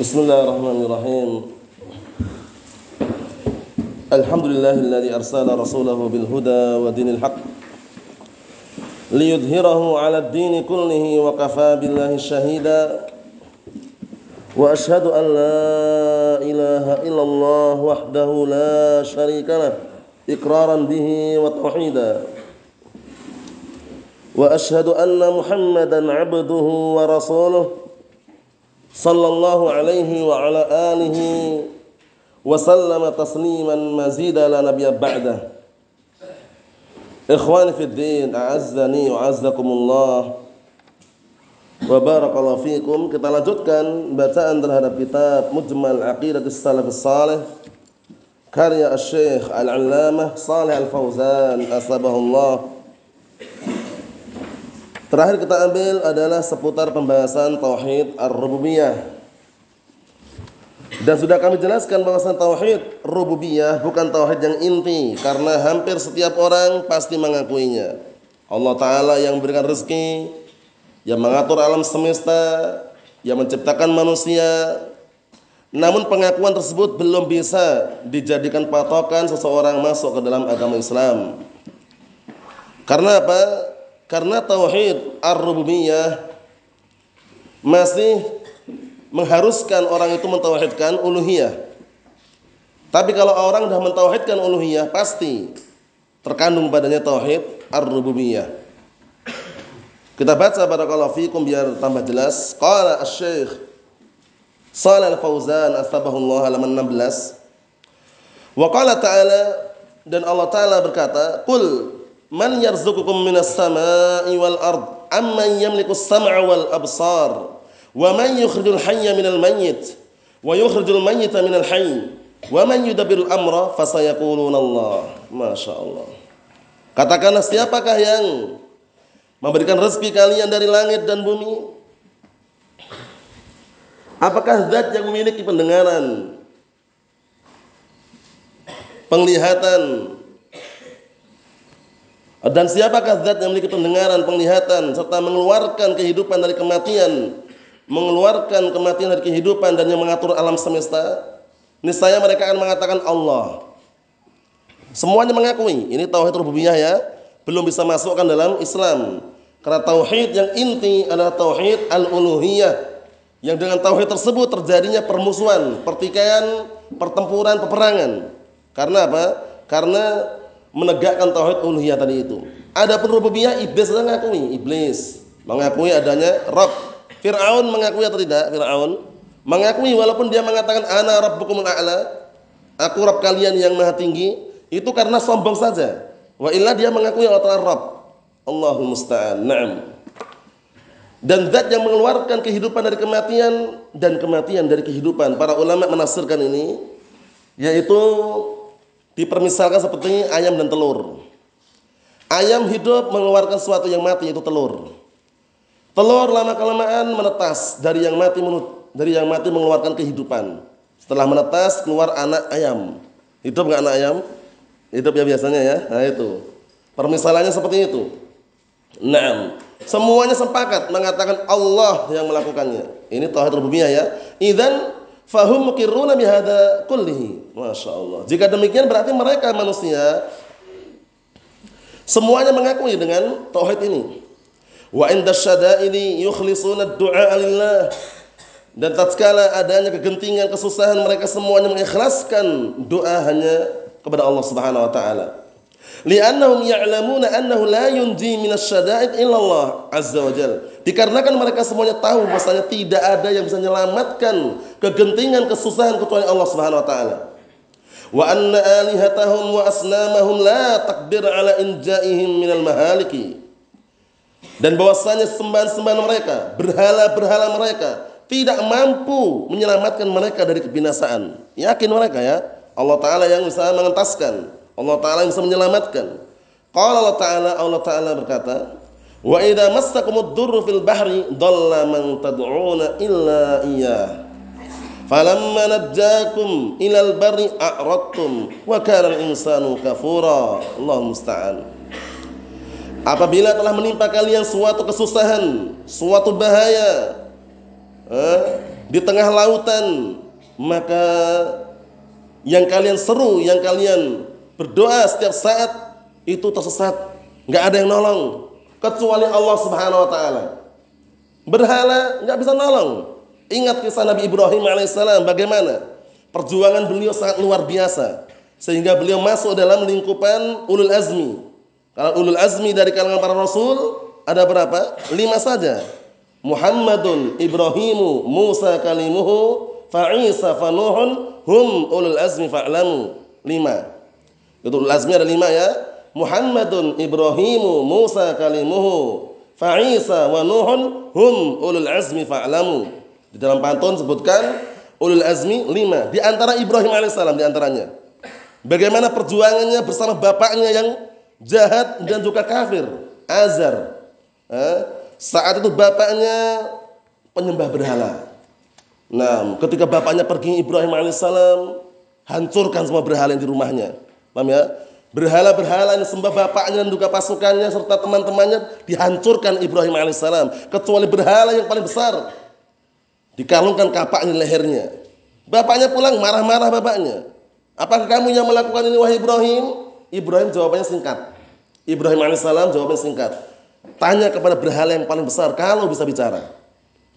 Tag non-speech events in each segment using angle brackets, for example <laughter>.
بسم الله الرحمن الرحيم. الحمد لله الذي أرسل رسوله بالهدى ودين الحق ليظهره على الدين كله وكفى بالله شهيدا وأشهد أن لا إله إلا الله وحده لا شريك له إقرارا به وتوحيدا. وأشهد أن محمدا عبده ورسوله. صلى الله عليه وعلى آله وسلم تسليما مزيدا لا نبي بعده إخواني في الدين أعزني وأعزكم الله وبارك الله فيكم kita lanjutkan bacaan terhadap kitab Mujmal Aqidah Salaf Salih karya Syekh Al-Allamah Salih Al-Fauzan asbahullah Terakhir kita ambil adalah seputar pembahasan tauhid ar-rububiyah. Dan sudah kami jelaskan bahwasan tauhid rububiyah bukan tauhid yang inti karena hampir setiap orang pasti mengakuinya. Allah taala yang memberikan rezeki, yang mengatur alam semesta, yang menciptakan manusia. Namun pengakuan tersebut belum bisa dijadikan patokan seseorang masuk ke dalam agama Islam. Karena apa? Karena tauhid ar-rububiyah masih mengharuskan orang itu mentauhidkan uluhiyah. Tapi kalau orang sudah mentauhidkan uluhiyah pasti terkandung padanya tauhid ar-rububiyah. Kita baca barakallahu fikum biar tambah jelas. Qala asy-syekh Shalal Al-Fauzan astabahullah halaman 16. Wa qala ta'ala dan Allah Ta'ala berkata, "Qul Man yarzuqukum minas sama'i wal ard amman yamliku as-sam'a wal absar wa man yukhrijul hayya minal mayyit wa yukhrijul mayyita minal hayy wa man yudabbirul amra fasayaquluna Allah. Masya Allah. Katakanlah siapakah yang memberikan rezeki kalian dari langit dan bumi? Apakah zat yang memiliki pendengaran, penglihatan, dan siapakah zat yang memiliki pendengaran, penglihatan serta mengeluarkan kehidupan dari kematian, mengeluarkan kematian dari kehidupan dan yang mengatur alam semesta? Niscaya mereka akan mengatakan Allah. Semuanya mengakui ini tauhid rububiyah ya, belum bisa masukkan dalam Islam. Karena tauhid yang inti adalah tauhid al-uluhiyah yang dengan tauhid tersebut terjadinya permusuhan, pertikaian, pertempuran, peperangan. Karena apa? Karena menegakkan tauhid uluhiyah tadi itu. Adapun rububiyah iblis sudah mengakui, iblis mengakui adanya Rabb. Firaun mengakui atau tidak? Firaun mengakui walaupun dia mengatakan ana rabbukumul a'la, aku Rabb kalian yang maha tinggi, itu karena sombong saja. Wa illa dia mengakui Allah Ta'ala Rabb. Allahul musta'an. Naam. Dan zat yang mengeluarkan kehidupan dari kematian dan kematian dari kehidupan. Para ulama menafsirkan ini yaitu Dipermisalkan seperti ayam dan telur. Ayam hidup mengeluarkan sesuatu yang mati yaitu telur. Telur lama kelamaan menetas dari yang mati dari yang mati mengeluarkan kehidupan. Setelah menetas keluar anak ayam. Hidup nggak anak ayam? Hidup ya biasanya ya. Nah itu. Permisalannya seperti itu. Nah, semuanya sepakat mengatakan Allah yang melakukannya. Ini tauhid rububiyah ya. Idan Fahum mukiruna bihada kullihi. Masya Allah. Jika demikian berarti mereka manusia semuanya mengakui dengan tauhid ini. Wa inda syada'ini yukhlisuna du'a lillah. Dan tatkala adanya kegentingan, kesusahan mereka semuanya mengikhlaskan doa hanya kepada Allah Subhanahu wa taala. Li'annahum ya'lamuna annahu la yunji minasyada'id illallah azza wa jal. Dikarenakan mereka semuanya tahu bahwasanya tidak ada yang bisa menyelamatkan kegentingan kesusahan kecuali Allah Subhanahu wa taala. Wa anna alihatahum wa asnamahum la takdir ala inja'ihim minal mahaliki. Dan bahwasanya sembahan-sembahan mereka, berhala-berhala mereka tidak mampu menyelamatkan mereka dari kebinasaan. Yakin mereka ya, Allah taala yang bisa mengentaskan. Allah Ta'ala bisa menyelamatkan. Qala Allah Ta'ala, Allah Ta'ala berkata, Wa idha massakumud durru fil bahri dhalla man tad'una illa iyyah. Falamma najjakum ilal barri a'radtum wa kana al-insanu kafura. Allah musta'an. Apabila telah menimpa kalian suatu kesusahan, suatu bahaya, eh, di tengah lautan, maka yang kalian seru, yang kalian berdoa setiap saat itu tersesat, nggak ada yang nolong kecuali Allah Subhanahu wa taala. Berhala nggak bisa nolong. Ingat kisah Nabi Ibrahim alaihissalam bagaimana perjuangan beliau sangat luar biasa sehingga beliau masuk dalam lingkupan ulul azmi. Kalau ulul azmi dari kalangan para rasul ada berapa? Lima saja. Muhammadun Ibrahimu Musa kalimuhu Fa'isa fanuhun hum ulul azmi fa'lamu. Lima. Itu ulul azmi ada lima ya. Muhammadun Ibrahimu Musa kalimuhu Fa'isa wa Nuhun hum ulul azmi fa'lamu. Di dalam pantun sebutkan ulul azmi lima. Di antara Ibrahim alaihissalam di antaranya. Bagaimana perjuangannya bersama bapaknya yang jahat dan juga kafir. Azar. Eh, saat itu bapaknya penyembah berhala. Nah, ketika bapaknya pergi Ibrahim alaihissalam, hancurkan semua berhala yang di rumahnya. Paham ya? Berhala-berhala yang sembah bapaknya dan juga pasukannya serta teman-temannya dihancurkan Ibrahim alaihissalam. Kecuali berhala yang paling besar. Dikalungkan kapaknya lehernya. Bapaknya pulang marah-marah bapaknya. Apakah kamu yang melakukan ini wahai Ibrahim? Ibrahim jawabannya singkat. Ibrahim alaihissalam jawabannya singkat. Tanya kepada berhala yang paling besar kalau bisa bicara.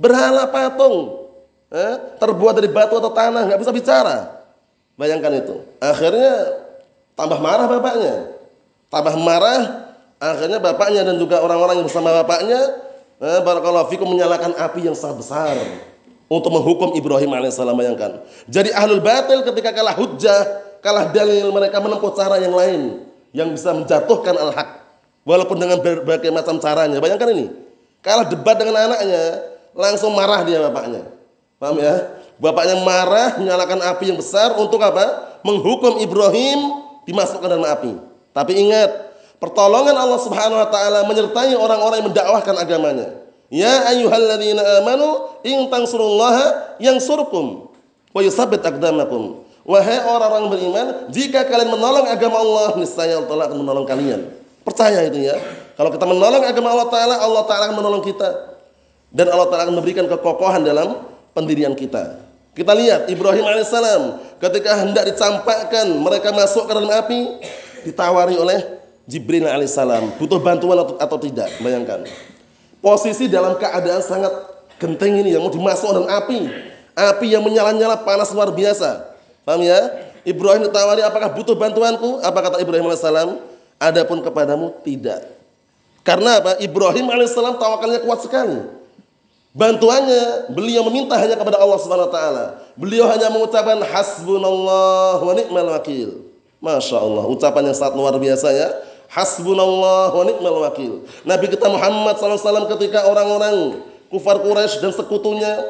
Berhala patung eh, terbuat dari batu atau tanah, nggak bisa bicara. Bayangkan itu. Akhirnya tambah marah bapaknya. Tambah marah, akhirnya bapaknya dan juga orang-orang yang bersama bapaknya, eh, barakallahu fikum menyalakan api yang sangat besar untuk menghukum Ibrahim alaihissalam bayangkan. Jadi ahlul batil ketika kalah hujah, kalah dalil mereka menempuh cara yang lain yang bisa menjatuhkan al-haq walaupun dengan berbagai macam caranya. Bayangkan ini. Kalah debat dengan anaknya, langsung marah dia bapaknya. Paham ya? Bapaknya marah menyalakan api yang besar untuk apa? Menghukum Ibrahim dimasukkan dalam api. Tapi ingat, pertolongan Allah Subhanahu wa taala menyertai orang-orang yang mendakwahkan agamanya. Ya ayyuhalladzina amanu in tansurullaha yansurkum wa yutsabbit aqdamakum. Wahai orang-orang beriman, jika kalian menolong agama Allah, niscaya Allah akan menolong kalian. Percaya itu ya. Kalau kita menolong agama Allah Ta'ala, Allah Ta'ala akan menolong kita. Dan Allah Ta'ala akan memberikan kekokohan dalam pendirian kita. Kita lihat Ibrahim alaihissalam ketika hendak dicampakkan mereka masuk ke dalam api ditawari oleh Jibril alaihissalam. Butuh bantuan atau, atau tidak? Bayangkan. Posisi dalam keadaan sangat genteng ini yang mau dimasuk dalam api. Api yang menyala-nyala panas luar biasa. Paham ya? Ibrahim ditawari apakah butuh bantuanku? Apa kata Ibrahim alaihissalam? Adapun kepadamu tidak. Karena apa? Ibrahim alaihissalam tawakalnya kuat sekali Bantuannya beliau meminta hanya kepada Allah Subhanahu wa taala. Beliau hanya mengucapkan hasbunallah wa ni'mal wakil. Masya Allah, ucapan yang sangat luar biasa ya. Hasbunallah wa ni'mal wakil. Nabi kita Muhammad SAW ketika orang-orang kufar Quraisy dan sekutunya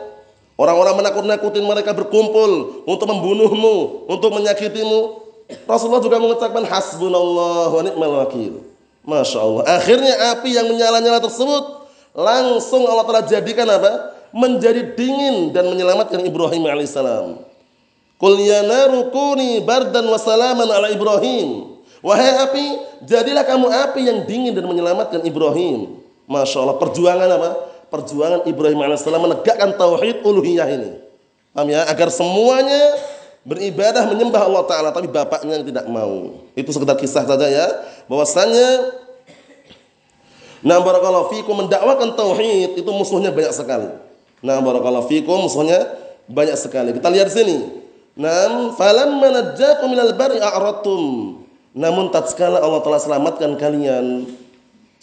orang-orang menakut-nakutin mereka berkumpul untuk membunuhmu, untuk menyakitimu. Rasulullah juga mengucapkan hasbunallah wa ni'mal wakil. Masya Allah. Akhirnya api yang menyala-nyala tersebut langsung Allah telah jadikan apa? Menjadi dingin dan menyelamatkan Ibrahim alaihissalam. Qul ya naru kuni bardan wa salaman ala Ibrahim. Wahai api, jadilah kamu api yang dingin dan menyelamatkan Ibrahim. Masya Allah, perjuangan apa? Perjuangan Ibrahim alaihissalam menegakkan tauhid uluhiyah ini. Paham ya? Agar semuanya beribadah menyembah Allah Ta'ala tapi bapaknya tidak mau. Itu sekedar kisah saja ya. Bahwasanya Nah barakallahu fikum mendakwakan tauhid itu musuhnya banyak sekali. Nah barakallahu fikum musuhnya banyak sekali. Kita lihat sini. Nam falamma najjakum minal bari a'radtum. Namun tatkala Allah telah selamatkan kalian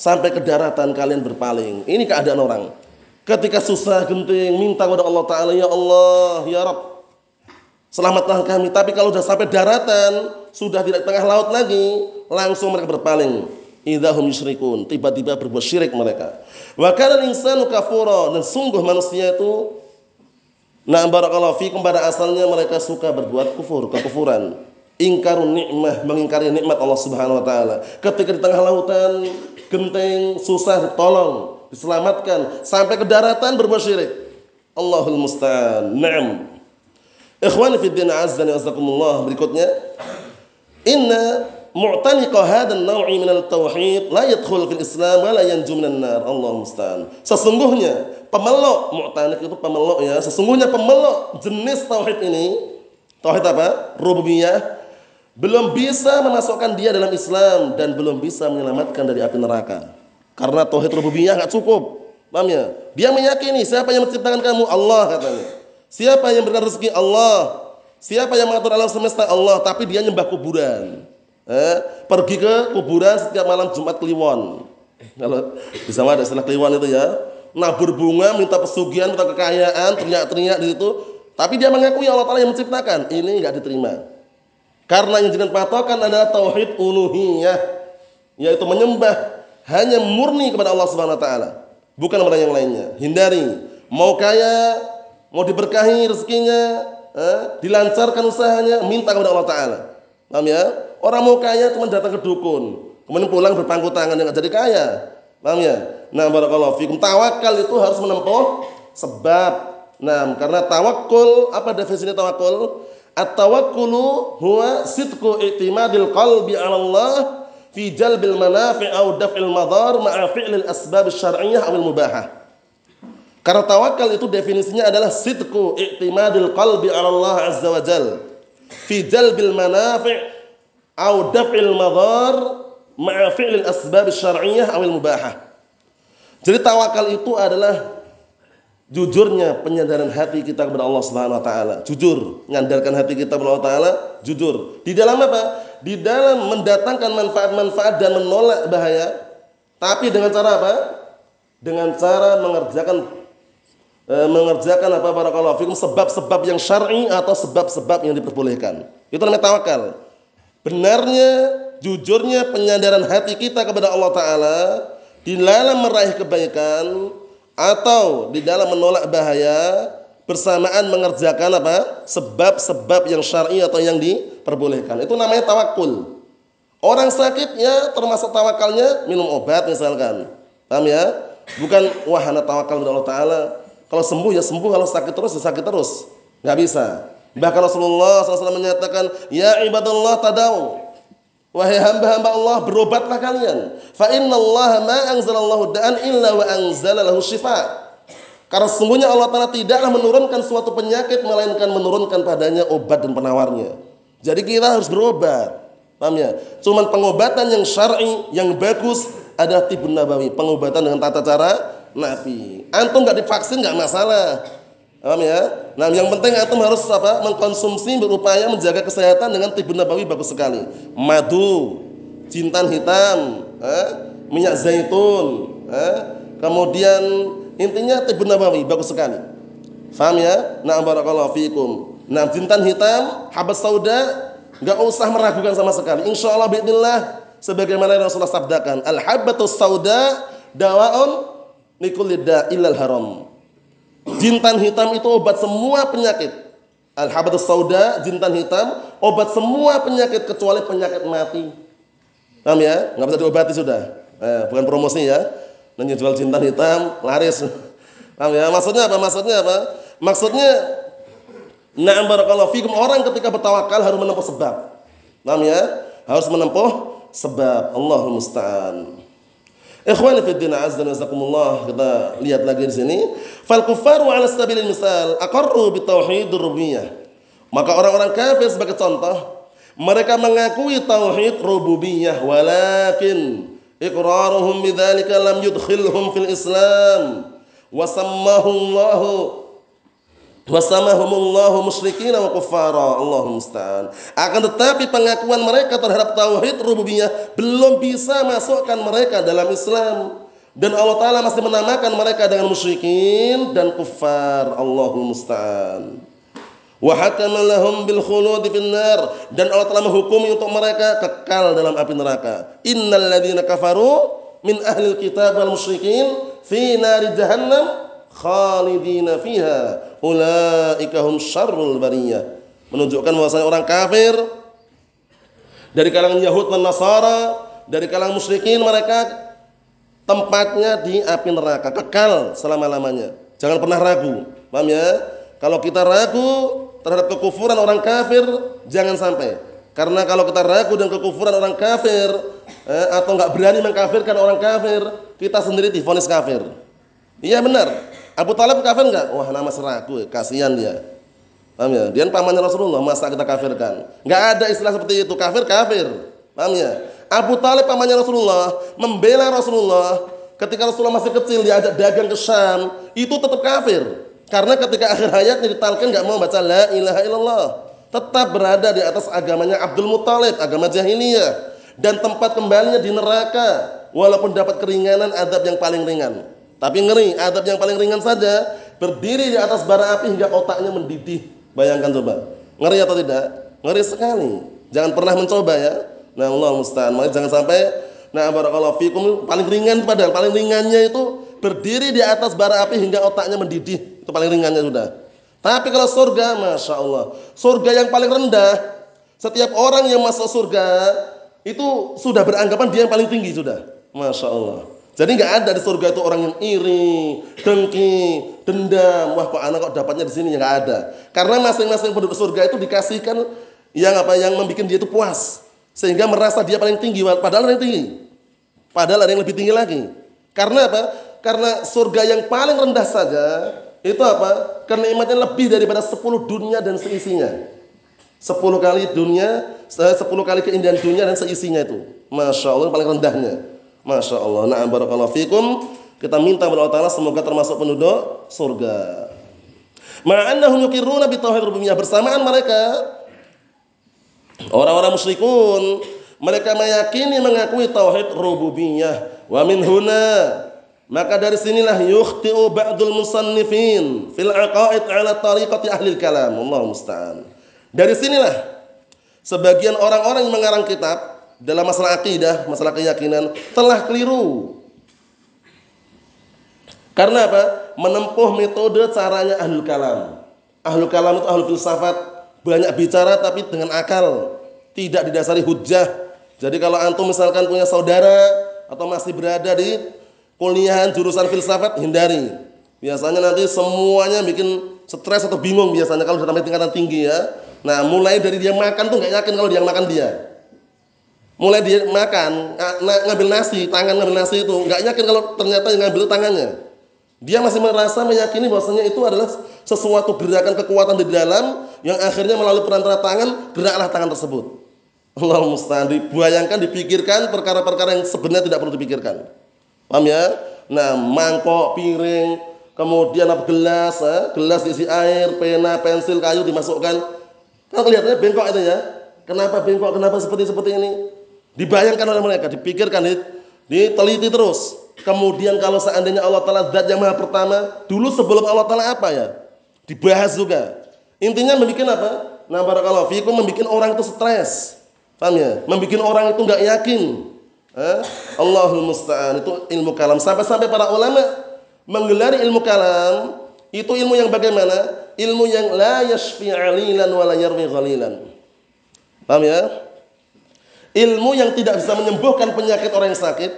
sampai ke daratan kalian berpaling. Ini keadaan orang. Ketika susah genting minta kepada Allah taala ya Allah ya Rabb selamatlah kami. Tapi kalau sudah sampai daratan sudah tidak tengah laut lagi langsung mereka berpaling idahum yusyrikun tiba-tiba berbuat syirik mereka. Wa kana insanu kafura. Dan sungguh manusia itu nah barakallahu fikum pada asalnya mereka suka berbuat kufur kekufuran. Ingkarun nikmah mengingkari nikmat Allah Subhanahu wa taala. Ketika di tengah lautan genteng susah ditolong diselamatkan. Sampai ke daratan berbuat syirik. Allahul musta'an. Na'am. Ikhwani fid din azza wa berikutnya. Inna mu'taliqa hadan naw'i min al-tauhid la yadkhul fil Islam wa la yanju minan nar. Allah musta'an. Sesungguhnya Pemeluk mu'tanik itu pemeluk ya. Sesungguhnya pemeluk jenis tauhid ini tauhid apa? Rububiyah belum bisa memasukkan dia dalam Islam dan belum bisa menyelamatkan dari api neraka. Karena tauhid rububiyah nggak cukup. Paham ya? Dia meyakini siapa yang menciptakan kamu? Allah katanya. Siapa yang berikan rezeki? Allah. Siapa yang mengatur alam semesta? Allah. Tapi dia nyembah kuburan. Eh, pergi ke kuburan setiap malam Jumat Kliwon. Kalau di sana ada istilah Kliwon itu ya nabur bunga, minta pesugihan, minta kekayaan, teriak-teriak di situ. Tapi dia mengakui Allah Ta'ala yang menciptakan. Ini enggak diterima. Karena yang jadi patokan adalah tauhid uluhiyah. Yaitu menyembah hanya murni kepada Allah Subhanahu wa taala, bukan kepada yang lainnya. Hindari mau kaya, mau diberkahi rezekinya, eh, dilancarkan usahanya, minta kepada Allah taala. Paham ya? Orang mau kaya cuma datang ke dukun, kemudian pulang berpangku tangan dengan jadi kaya. Paham ya? Nah, barakallahu fikum. Tawakal itu harus menempuh sebab. Nah, karena tawakul, apa definisinya tawakul? At-tawakkulu huwa sidqu i'timadil qalbi 'ala Allah fi jalbil manafi' aw daf'il madar ma'a fi'lil asbab syar'iyyah aw mubahah. Karena tawakal itu definisinya adalah sidqu i'timadil qalbi 'ala Allah azza wa jal fi jalbil manafi' daf'il madar ma'a fi'lil asbab syar'iyyah mubahah. Jadi tawakal itu adalah jujurnya penyadaran hati kita kepada Allah Subhanahu wa taala. Jujur, mengandalkan hati kita kepada Allah taala, jujur. Di dalam apa? Di dalam mendatangkan manfaat-manfaat dan menolak bahaya. Tapi dengan cara apa? Dengan cara mengerjakan eh, mengerjakan apa barakallahu fikum sebab-sebab yang syar'i atau sebab-sebab yang diperbolehkan. Itu namanya tawakal. Benarnya, jujurnya penyadaran hati kita kepada Allah taala di dalam meraih kebaikan atau di dalam menolak bahaya bersamaan mengerjakan apa? sebab-sebab yang syar'i atau yang diperbolehkan. Itu namanya tawakul. Orang sakit ya termasuk tawakalnya minum obat misalkan. Paham ya? Bukan wahana tawakal kepada Allah taala. Kalau sembuh ya sembuh, kalau sakit terus ya sakit terus. Nggak bisa. Bahkan Rasulullah SAW menyatakan, "Ya ibadallah tadau." Wahai hamba-hamba Allah, berobatlah kalian. Fa inna Allah ma anzalallahu da'an illa wa anzala lahu syifa. Karena sesungguhnya Allah Ta'ala tidaklah menurunkan suatu penyakit melainkan menurunkan padanya obat dan penawarnya. Jadi kita harus berobat. Paham ya? Cuman pengobatan yang syar'i, yang bagus adalah tibun nabawi, pengobatan dengan tata cara Nabi. Antum nggak divaksin nggak masalah. Paham ya? Nah, yang penting antum harus apa? Mengkonsumsi berupaya menjaga kesehatan dengan tibun nabawi bagus sekali. Madu, jintan hitam, eh? minyak zaitun, eh? kemudian intinya tibun nabawi bagus sekali. Faham ya? Nah, barakallahu fiikum. Nah, jintan hitam, habas sauda, enggak usah meragukan sama sekali. Insya Allah bismillah sebagaimana Rasulullah sabdakan, al habbatus sauda dawaun likulli da'ilal haram. Jintan hitam itu obat semua penyakit. Al-habatus sauda, jintan hitam, obat semua penyakit kecuali penyakit mati. Paham ya? Enggak bisa diobati sudah. Eh, bukan promosi ya. Dan jual jintan hitam laris. <laughs> Paham ya? Maksudnya apa? Maksudnya apa? Maksudnya Na'am barakallahu fikum orang ketika bertawakal harus menempuh sebab. Paham ya? Harus menempuh sebab. Allahumma musta'an. Ikhwani fi din azza wa jazakumullah kita lihat lagi di sini. Fal kufaru ala sabilil misal aqarru bi tauhid rububiyah. Maka orang-orang kafir sebagai contoh mereka mengakui tauhid rububiyah walakin iqraruhum bidzalika lam yudkhilhum fil islam. Wa sammahu Allahu Wasamahumullahu musyrikin wa kuffara. Allahumma musta'an. Akan tetapi pengakuan mereka terhadap tauhid rububiyah belum bisa masukkan mereka dalam Islam. Dan Allah Ta'ala masih menamakan mereka dengan musyrikin dan kuffar. Allahumma musta'an. Wa hakama lahum bil khulud finnar dan Allah telah menghukumi untuk mereka kekal dalam api neraka. Innal ladzina kafaru min ahli kitab wal musyrikin fi nari jahannam khalidina fiha ulaika hum syarrul bariyah. Menunjukkan bahwasanya orang kafir dari kalangan Yahud dan Nasara dari kalangan musyrikin mereka tempatnya di api neraka kekal selama-lamanya. Jangan pernah ragu paham ya? Kalau kita ragu terhadap kekufuran orang kafir jangan sampai. Karena kalau kita ragu dengan kekufuran orang kafir eh, atau nggak berani mengkafirkan orang kafir kita sendiri difonis kafir. Iya benar Abu Talib kafir enggak? Wah, nama seraku, kasihan dia. Paham ya? Dia pamannya Rasulullah, masa kita kafirkan? Enggak ada istilah seperti itu, kafir kafir. Paham ya? Abu Talib pamannya Rasulullah membela Rasulullah ketika Rasulullah masih kecil diajak dagang ke Syam, itu tetap kafir. Karena ketika akhir hayatnya ditalkin enggak mau baca la ilaha illallah. Tetap berada di atas agamanya Abdul Muthalib, agama jahiliyah dan tempat kembalinya di neraka walaupun dapat keringanan adab yang paling ringan. Tapi ngeri, adab yang paling ringan saja berdiri di atas bara api hingga otaknya mendidih. Bayangkan coba. Ngeri atau tidak? Ngeri sekali. Jangan pernah mencoba ya. Nah, Allah musta'an. Maka jangan sampai nah barakallahu fikum paling ringan padahal paling ringannya itu berdiri di atas bara api hingga otaknya mendidih. Itu paling ringannya sudah. Tapi kalau surga, masya Allah, surga yang paling rendah, setiap orang yang masuk surga itu sudah beranggapan dia yang paling tinggi sudah. Masya Allah. Jadi nggak ada di surga itu orang yang iri, dengki, dendam. Wah kok anak kok dapatnya di sini nggak ada. Karena masing-masing penduduk surga itu dikasihkan yang apa yang membuat dia itu puas sehingga merasa dia paling tinggi padahal ada yang tinggi. Padahal ada yang lebih tinggi lagi. Karena apa? Karena surga yang paling rendah saja itu apa? Kenikmatannya lebih daripada 10 dunia dan seisinya. 10 kali dunia, 10 kali keindahan dunia dan seisinya itu. Masya Allah paling rendahnya. Masya Allah. Nah, barakallahu fikum. Kita minta kepada Allah Ta'ala semoga termasuk penduduk surga. Ma'annahum yukiruna bi tauhid rububiyah bersamaan mereka orang-orang musyrikun mereka meyakini mengakui tauhid rububiyah wa min huna maka dari sinilah yukhti'u ba'dul musannifin fil aqaid ala tariqati ahli kalam Allah musta'an dari sinilah sebagian orang-orang yang mengarang kitab dalam masalah akidah, masalah keyakinan telah keliru. Karena apa? Menempuh metode caranya ahlul kalam. Ahlul kalam itu ahlul filsafat, banyak bicara tapi dengan akal, tidak didasari hujah. Jadi kalau antum misalkan punya saudara atau masih berada di kuliahan jurusan filsafat, hindari. Biasanya nanti semuanya bikin stres atau bingung biasanya kalau sudah sampai tingkatan tinggi ya. Nah, mulai dari dia makan tuh nggak yakin kalau dia makan dia mulai dia makan ngambil nasi tangan ngambil nasi itu nggak yakin kalau ternyata yang ngambil tangannya. Dia masih merasa meyakini bahwasanya itu adalah sesuatu gerakan kekuatan di dalam yang akhirnya melalui perantara tangan geraklah tangan tersebut. Allah mustahil dibayangkan dipikirkan perkara-perkara yang sebenarnya tidak perlu dipikirkan. Paham ya? Nah mangkok piring kemudian apa gelas eh, gelas diisi air pena pensil kayu dimasukkan. Kalau kelihatannya bengkok itu ya. Kenapa bengkok kenapa seperti seperti ini Dibayangkan oleh mereka, dipikirkan, diteliti terus. Kemudian kalau seandainya Allah Ta'ala zat yang maha pertama, dulu sebelum Allah Ta'ala apa ya? Dibahas juga. Intinya membuat apa? Nah barakallahu fikum membuat orang itu stres. Paham ya? Membuat orang itu nggak yakin. Eh? Allahul musta'an itu ilmu kalam. Sampai-sampai para ulama menggelari ilmu kalam itu ilmu yang bagaimana? Ilmu yang la yashfi alilan wa la yarmi. Paham ya? Ilmu yang tidak bisa menyembuhkan penyakit orang yang sakit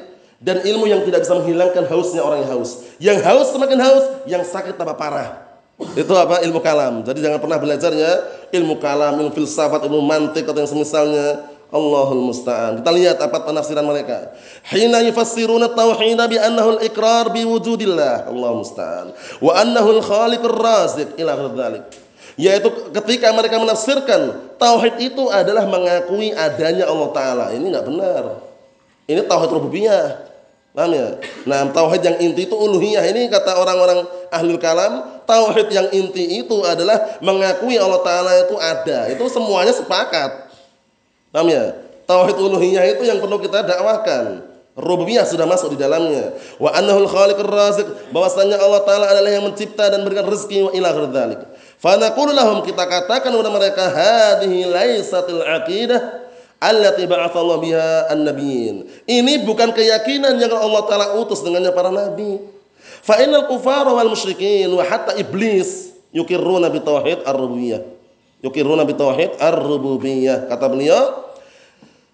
dan ilmu yang tidak bisa menghilangkan hausnya orang yang haus. Yang haus semakin haus, yang sakit tambah parah. Itu apa? Ilmu kalam. Jadi jangan pernah belajarnya ilmu kalam, ilmu filsafat, ilmu mantik atau yang semisalnya. Allahul musta'an. Kita lihat apa penafsiran mereka. Hina yufassiruna tauhid bi annahu al-iqrar bi wujudillah. Allahul musta'an. Wa annahu al-khaliqur raziq ila dzalik yaitu ketika mereka menafsirkan tauhid itu adalah mengakui adanya Allah taala. Ini nggak benar. Ini tauhid rububiyah. Paham ya? Nah, tauhid yang inti itu uluhiyah. Ini kata orang-orang ahli kalam, tauhid yang inti itu adalah mengakui Allah taala itu ada. Itu semuanya sepakat. Paham ya? Tauhid uluhiyah itu yang perlu kita dakwahkan. Rububiyah sudah masuk di dalamnya. Wa annahul khaliqur raziq, bahwasanya Allah taala adalah yang mencipta dan memberikan rezeki wa ila. Fanaqulu lahum kita katakan kepada mereka hadhihi laisatil aqidah allati ba'atha Allah biha an-nabiyyin. Ini bukan keyakinan yang Allah taala utus dengannya para nabi. Fa innal kufara wal musyrikin wa hatta iblis yukirruna bi tauhid ar-rububiyyah. Yukirruna bi tauhid ar-rububiyyah. Kata beliau,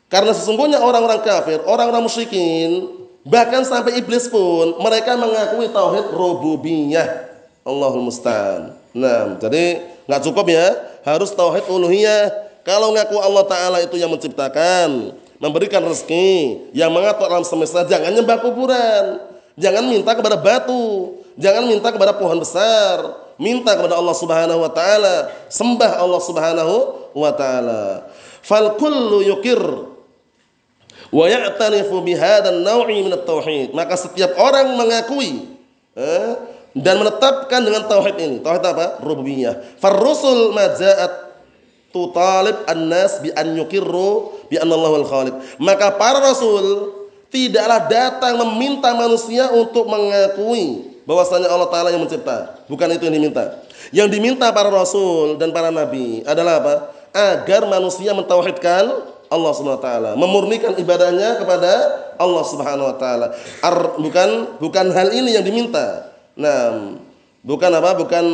karena sesungguhnya orang-orang kafir, orang-orang musyrikin, bahkan sampai iblis pun mereka mengakui tauhid rububiyah. Allahul musta'an. Nah, jadi nggak cukup ya, harus tauhid uluhiyah. Kalau ngaku Allah Taala itu yang menciptakan, memberikan rezeki, yang mengatur alam semesta, jangan nyembah kuburan, jangan minta kepada batu, Jangan minta kepada pohon besar, minta kepada Allah Subhanahu wa taala, sembah Allah Subhanahu wa taala. Fal kullu yukir wa ya'tarifu bihadan naw'i min at-tauhid. Maka setiap orang mengakui eh, dan menetapkan dengan tauhid ini. Tauhid apa? Rububiyah. Farrusul maja'at tutalib an-nas bi an yukirru bi anna Allah khaliq. Maka para rasul tidaklah datang meminta manusia untuk mengakui bahwasanya Allah taala yang mencipta. Bukan itu yang diminta. Yang diminta para rasul dan para nabi adalah apa? Agar manusia mentauhidkan Allah Subhanahu wa taala, memurnikan ibadahnya kepada Allah Subhanahu wa taala. Bukan bukan hal ini yang diminta. Nah, bukan apa? Bukan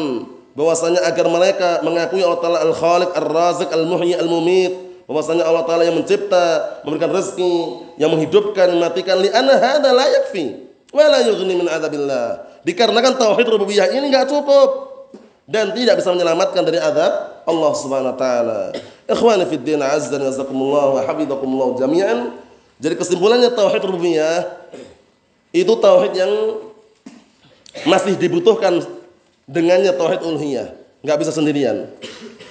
bahwasanya agar mereka mengakui Allah taala Al-Khaliq, Ar-Razik, Al-Muhyi, Al-Mumit bahwasanya Allah taala yang mencipta, memberikan rezeki, yang menghidupkan, mematikan li anna hadza la yakfi wa la min. Dikarenakan tauhid rububiyah ini enggak cukup dan tidak bisa menyelamatkan dari azab Allah Subhanahu wa taala. Ikhwani fid din azza wa jazakumullah wa hafizakumullah jami'an. Jadi kesimpulannya tauhid rububiyah itu tauhid yang masih dibutuhkan dengannya tauhid uluhiyah, enggak bisa sendirian.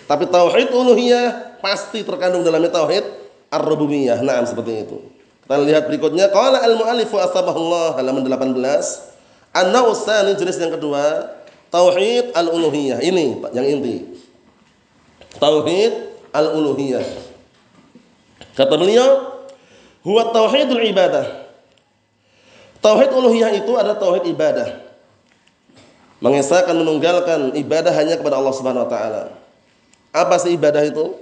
Tapi tauhid uluhiyah pasti terkandung dalamnya tauhid ar-rububiyah. Naam seperti itu. Kita lihat berikutnya qala al-muallif asbahullah halaman 18 anna usani jenis yang kedua tauhid al-uluhiyah. Ini yang inti. Tauhid al-uluhiyah. Kata beliau, huwa tauhidul ibadah. Tauhid uluhiyah itu adalah tauhid ibadah. Mengesahkan menunggalkan ibadah hanya kepada Allah Subhanahu wa taala. Apa sih ibadah itu?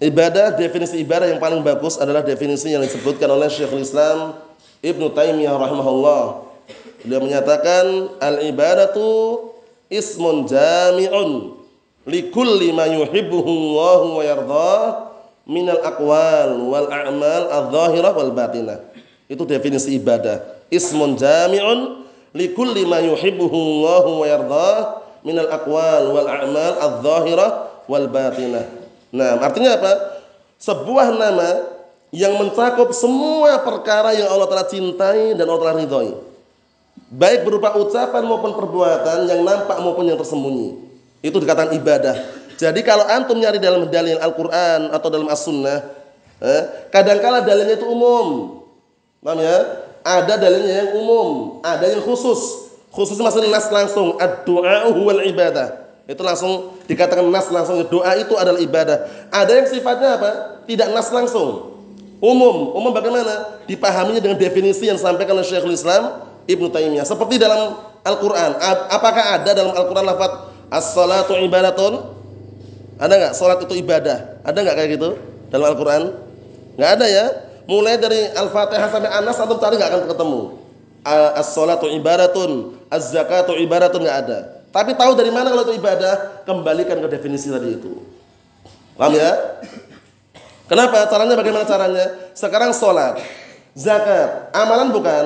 Ibadah, definisi ibadah yang paling bagus adalah definisi yang disebutkan oleh Syekhul Islam Ibnu Taimiyah rahimahullah. Dia menyatakan al-ibadatu ismun jami'un likulli ma yuhibbuhu Allah wa yardah minal aqwal wal a'mal adh-dhahirah wal batinah. Itu definisi ibadah. Ismun jami'un likulli ma yuhibbuhu Allah wa yardah minal aqwal wal a'mal adh-dhahirah wal batinah. Nah, artinya apa? Sebuah nama yang mencakup semua perkara yang Allah telah cintai dan Allah telah ridhoi. Baik berupa ucapan maupun perbuatan yang nampak maupun yang tersembunyi. Itu dikatakan ibadah. Jadi kalau antum nyari dalam dalil Al-Quran atau dalam As-Sunnah, eh, kadangkala dalilnya itu umum. Paham ya? Ada dalilnya yang umum, ada yang khusus. Khususnya masalah nas langsung, ad-du'a wal ibadah. Itu langsung dikatakan nas langsung doa itu adalah ibadah. Ada yang sifatnya apa? Tidak nas langsung. Umum, umum bagaimana? Dipahaminya dengan definisi yang disampaikan oleh Syekhul Islam Ibnu Taimiyah. Seperti dalam Al-Qur'an. Apakah ada dalam Al-Qur'an lafaz as-salatu ibadatun? Ada nggak? Salat itu ibadah. Ada nggak kayak gitu dalam Al-Qur'an? Nggak ada ya. Mulai dari Al-Fatihah sampai Anas atau cari nggak akan ketemu. As-salatu ibadatun, az-zakatu ibadatun nggak ada. Tapi tahu dari mana kalau itu ibadah? Kembalikan ke definisi tadi itu. Paham ya? Kenapa? Caranya bagaimana caranya? Sekarang sholat, zakat, amalan bukan?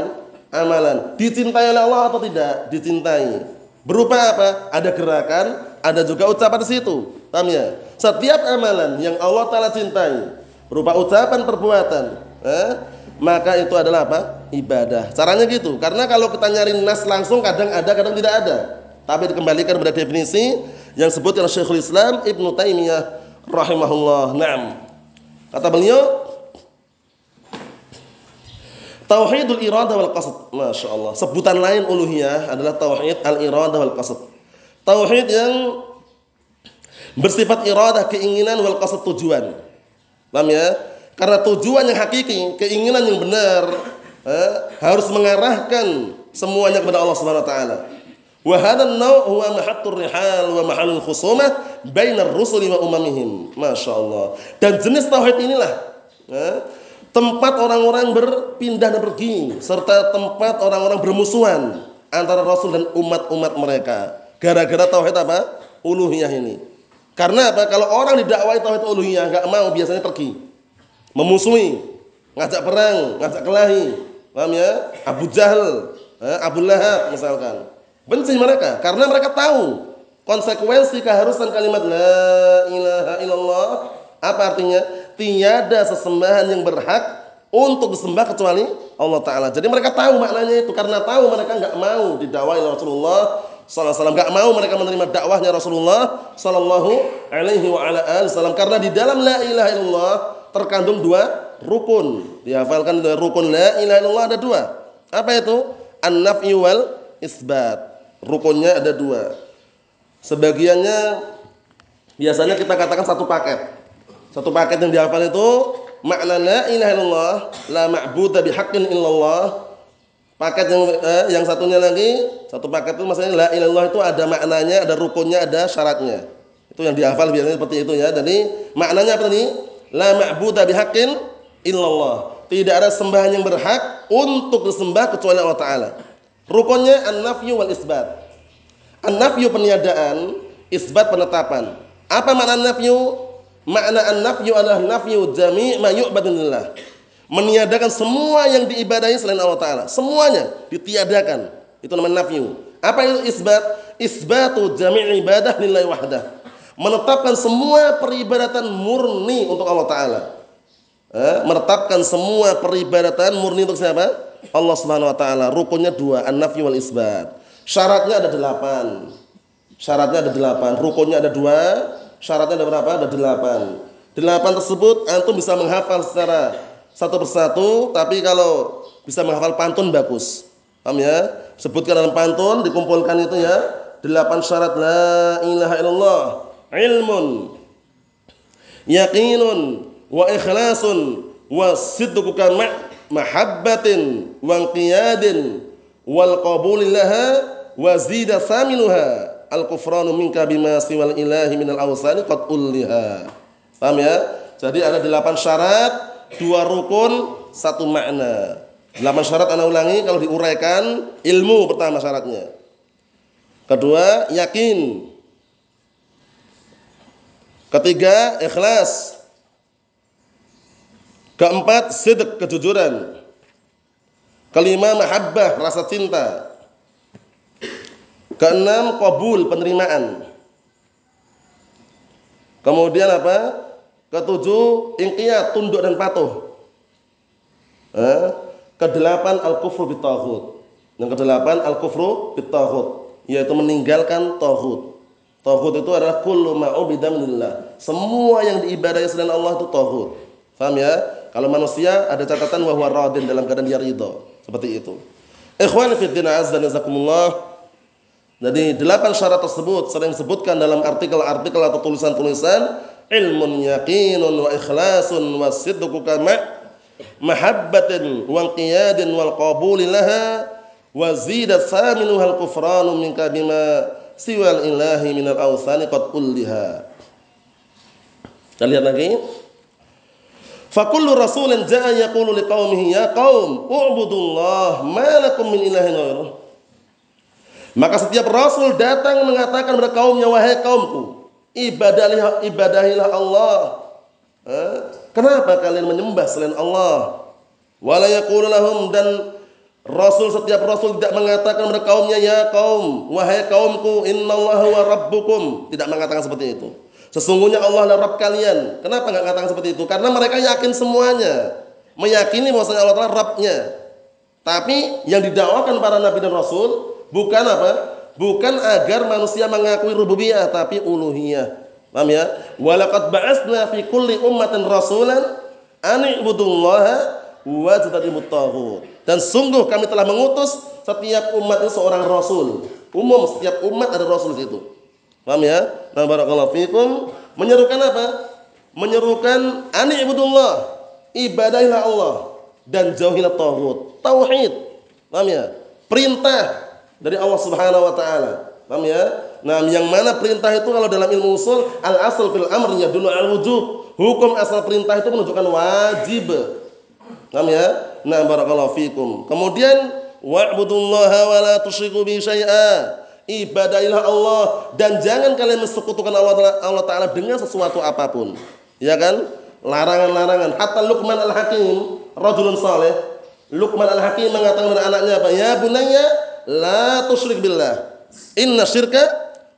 Amalan. Dicintai oleh Allah atau tidak? Dicintai. Berupa apa? Ada gerakan, ada juga ucapan di situ. Paham ya? Setiap amalan yang Allah Ta'ala cintai, berupa ucapan perbuatan, eh, maka itu adalah apa? Ibadah. Caranya gitu. Karena kalau kita nyari nas langsung kadang ada, kadang tidak ada. Tapi dikembalikan pada definisi yang disebut oleh Syekhul Islam Ibnu Taimiyah rahimahullah. Naam. Kata beliau Tauhidul iradah wal qasd. Masya Allah. Sebutan lain uluhiyah adalah tauhid al iradah wal qasd. Tauhid yang bersifat iradah keinginan wal qasd tujuan. Paham ya? Karena tujuan yang hakiki, keinginan yang benar eh, harus mengarahkan semuanya kepada Allah Subhanahu wa taala. Wa hadha an-naw' huwa mahattur rihal wa mahalul khusumah bainar rusuli wa umamihim. Masya Allah. Dan jenis tauhid inilah ya, tempat orang-orang berpindah dan pergi serta tempat orang-orang bermusuhan antara rasul dan umat-umat mereka. Gara-gara tauhid apa? Uluhiyah ini. Karena apa? Kalau orang didakwai tauhid uluhiyah enggak mau biasanya pergi. Memusuhi, ngajak perang, ngajak kelahi. Paham ya? Abu Jahal, Abu Lahab misalkan. Benci mereka karena mereka tahu konsekuensi keharusan kalimat la ilaha illallah apa artinya? Tiada sesembahan yang berhak untuk disembah kecuali Allah Taala. Jadi mereka tahu maknanya itu karena tahu mereka nggak mau didakwai Rasulullah SAW nggak mau mereka menerima dakwahnya Rasulullah Sallallahu Alaihi Wasallam karena di dalam la ilaha illallah terkandung dua rukun. Dihafalkan rukun. La ilaha illallah ada dua. Apa itu? An-naf'i wal isbat. Rukunnya ada dua. Sebagiannya biasanya kita katakan satu paket. Satu paket yang dihafal itu makna la ilaha illallah la ma'budu bihaqqin illallah. Paket yang eh, yang satunya lagi satu paket itu maksudnya la ilallah itu ada maknanya ada rukunnya ada syaratnya. Itu yang dihafal biasanya seperti itu ya. Jadi maknanya apa tadi la ma'budu bihaqqin illallah tidak ada sembahan yang berhak untuk disembah kecuali Allah taala rukunnya an-nafyu wal isbat an-nafyu peniadaan isbat penetapan apa makna an-nafyu makna an-nafyu adalah nafyu jami' ma yu'badunillah meniadakan semua yang diibadahi selain Allah Ta'ala. Semuanya ditiadakan. Itu namanya nafyu. Apa itu isbat? Isbatu jami' ibadah lillahi wahdah. Menetapkan semua peribadatan murni untuk Allah Ta'ala. Eh, menetapkan semua peribadatan murni untuk siapa? Allah Subhanahu Wa Ta'ala. Rukunnya dua, an-nafyu wal isbat. Syaratnya ada delapan. Syaratnya ada delapan. Rukunnya ada dua. Syaratnya ada berapa? Ada delapan. Delapan tersebut antum bisa menghafal secara satu persatu, tapi kalau bisa menghafal pantun bagus. Paham ya? Sebutkan dalam pantun, dikumpulkan itu ya. Delapan syarat la ilaha illallah. Ilmun. Yakinun. Wa ikhlasun. Wa siddukuka ma' mahabbatin. Wa qiyadin. Wal qabulillaha. Wa zida saminuha. Al-kufranu minka bima siwal ilahi minal awsani qad ulliha. Paham ya? Jadi ada delapan syarat dua rukun, satu makna. Delapan syarat anda ulangi kalau diuraikan ilmu pertama syaratnya. Kedua, yakin. Ketiga, ikhlas. Keempat, sidq, kejujuran. Kelima, mahabbah, rasa cinta. Keenam, kabul, penerimaan. Kemudian apa? Ketujuh, ingkiyat, tunduk dan patuh. Eh? Kedelapan, al-kufru bitaghut. Yang kedelapan, al-kufru bitaghut. Yaitu meninggalkan tauhid. Tauhid itu adalah kullu ma'ubida minillah. Semua yang diibadahi selain Allah itu tauhid. Faham ya? Kalau manusia ada catatan bahwa radin dalam keadaan dia ridho. Seperti itu. Ikhwan fi din azza nazakumullah. Jadi delapan syarat tersebut sering disebutkan dalam artikel-artikel atau tulisan-tulisan ilmun yaqinun wa ikhlasun wa sidqu kama mahabbatin wa qiyadin wal qabuli laha wa zidat saminu hal kufranu minka bima siwal ilahi minal awsani qad ulliha kita lihat lagi Fakullu rasulin ja'a yaqulu liqaumihi ya qaum u'budullah ma lakum min ilahin ghairuh Maka setiap rasul datang mengatakan kepada kaumnya wahai kaumku ibadahilah ibadahilah Allah. Eh? Kenapa kalian menyembah selain Allah? Wala yaqulu lahum dan Rasul setiap Rasul tidak mengatakan kepada kaumnya ya kaum wahai kaumku innallaha wa rabbukum tidak mengatakan seperti itu. Sesungguhnya Allah adalah Rabb kalian. Kenapa nggak mengatakan seperti itu? Karena mereka yakin semuanya. Meyakini bahwasanya Allah adalah Rabbnya. Tapi yang didakwakan para nabi dan rasul bukan apa? bukan agar manusia mengakui rububiyah tapi uluhiyah. Paham ya? Walaqad ba'atsna fi kulli ummatin rasulan an ibudullaha wa tajtanibut taghut. Dan sungguh kami telah mengutus setiap umat itu seorang rasul. Umum setiap umat ada rasul di situ. Paham ya? Nah barakallahu fikum menyerukan apa? Menyerukan an ibudullah, ibadahilah Allah dan jauhilah taghut. Tauhid. Paham ya? Perintah dari Allah Subhanahu wa taala. Paham ya? Nah, yang mana perintah itu kalau dalam ilmu usul al asal fil amr dulu al wujub. Hukum asal perintah itu menunjukkan wajib. Paham ya? Nah, barakallahu fikum. Kemudian wa'budullaha wa la tusyriku bi syai'a. Ibadahilah Allah dan jangan kalian mensekutukan Allah Allah taala dengan sesuatu apa pun. Ya kan? Larangan-larangan. Hatta Luqman al-Hakim, rajulun saleh, Luqman al-Hakim mengatakan kepada anaknya apa? Ya bunayya, la tusyrik billah. Inna syirka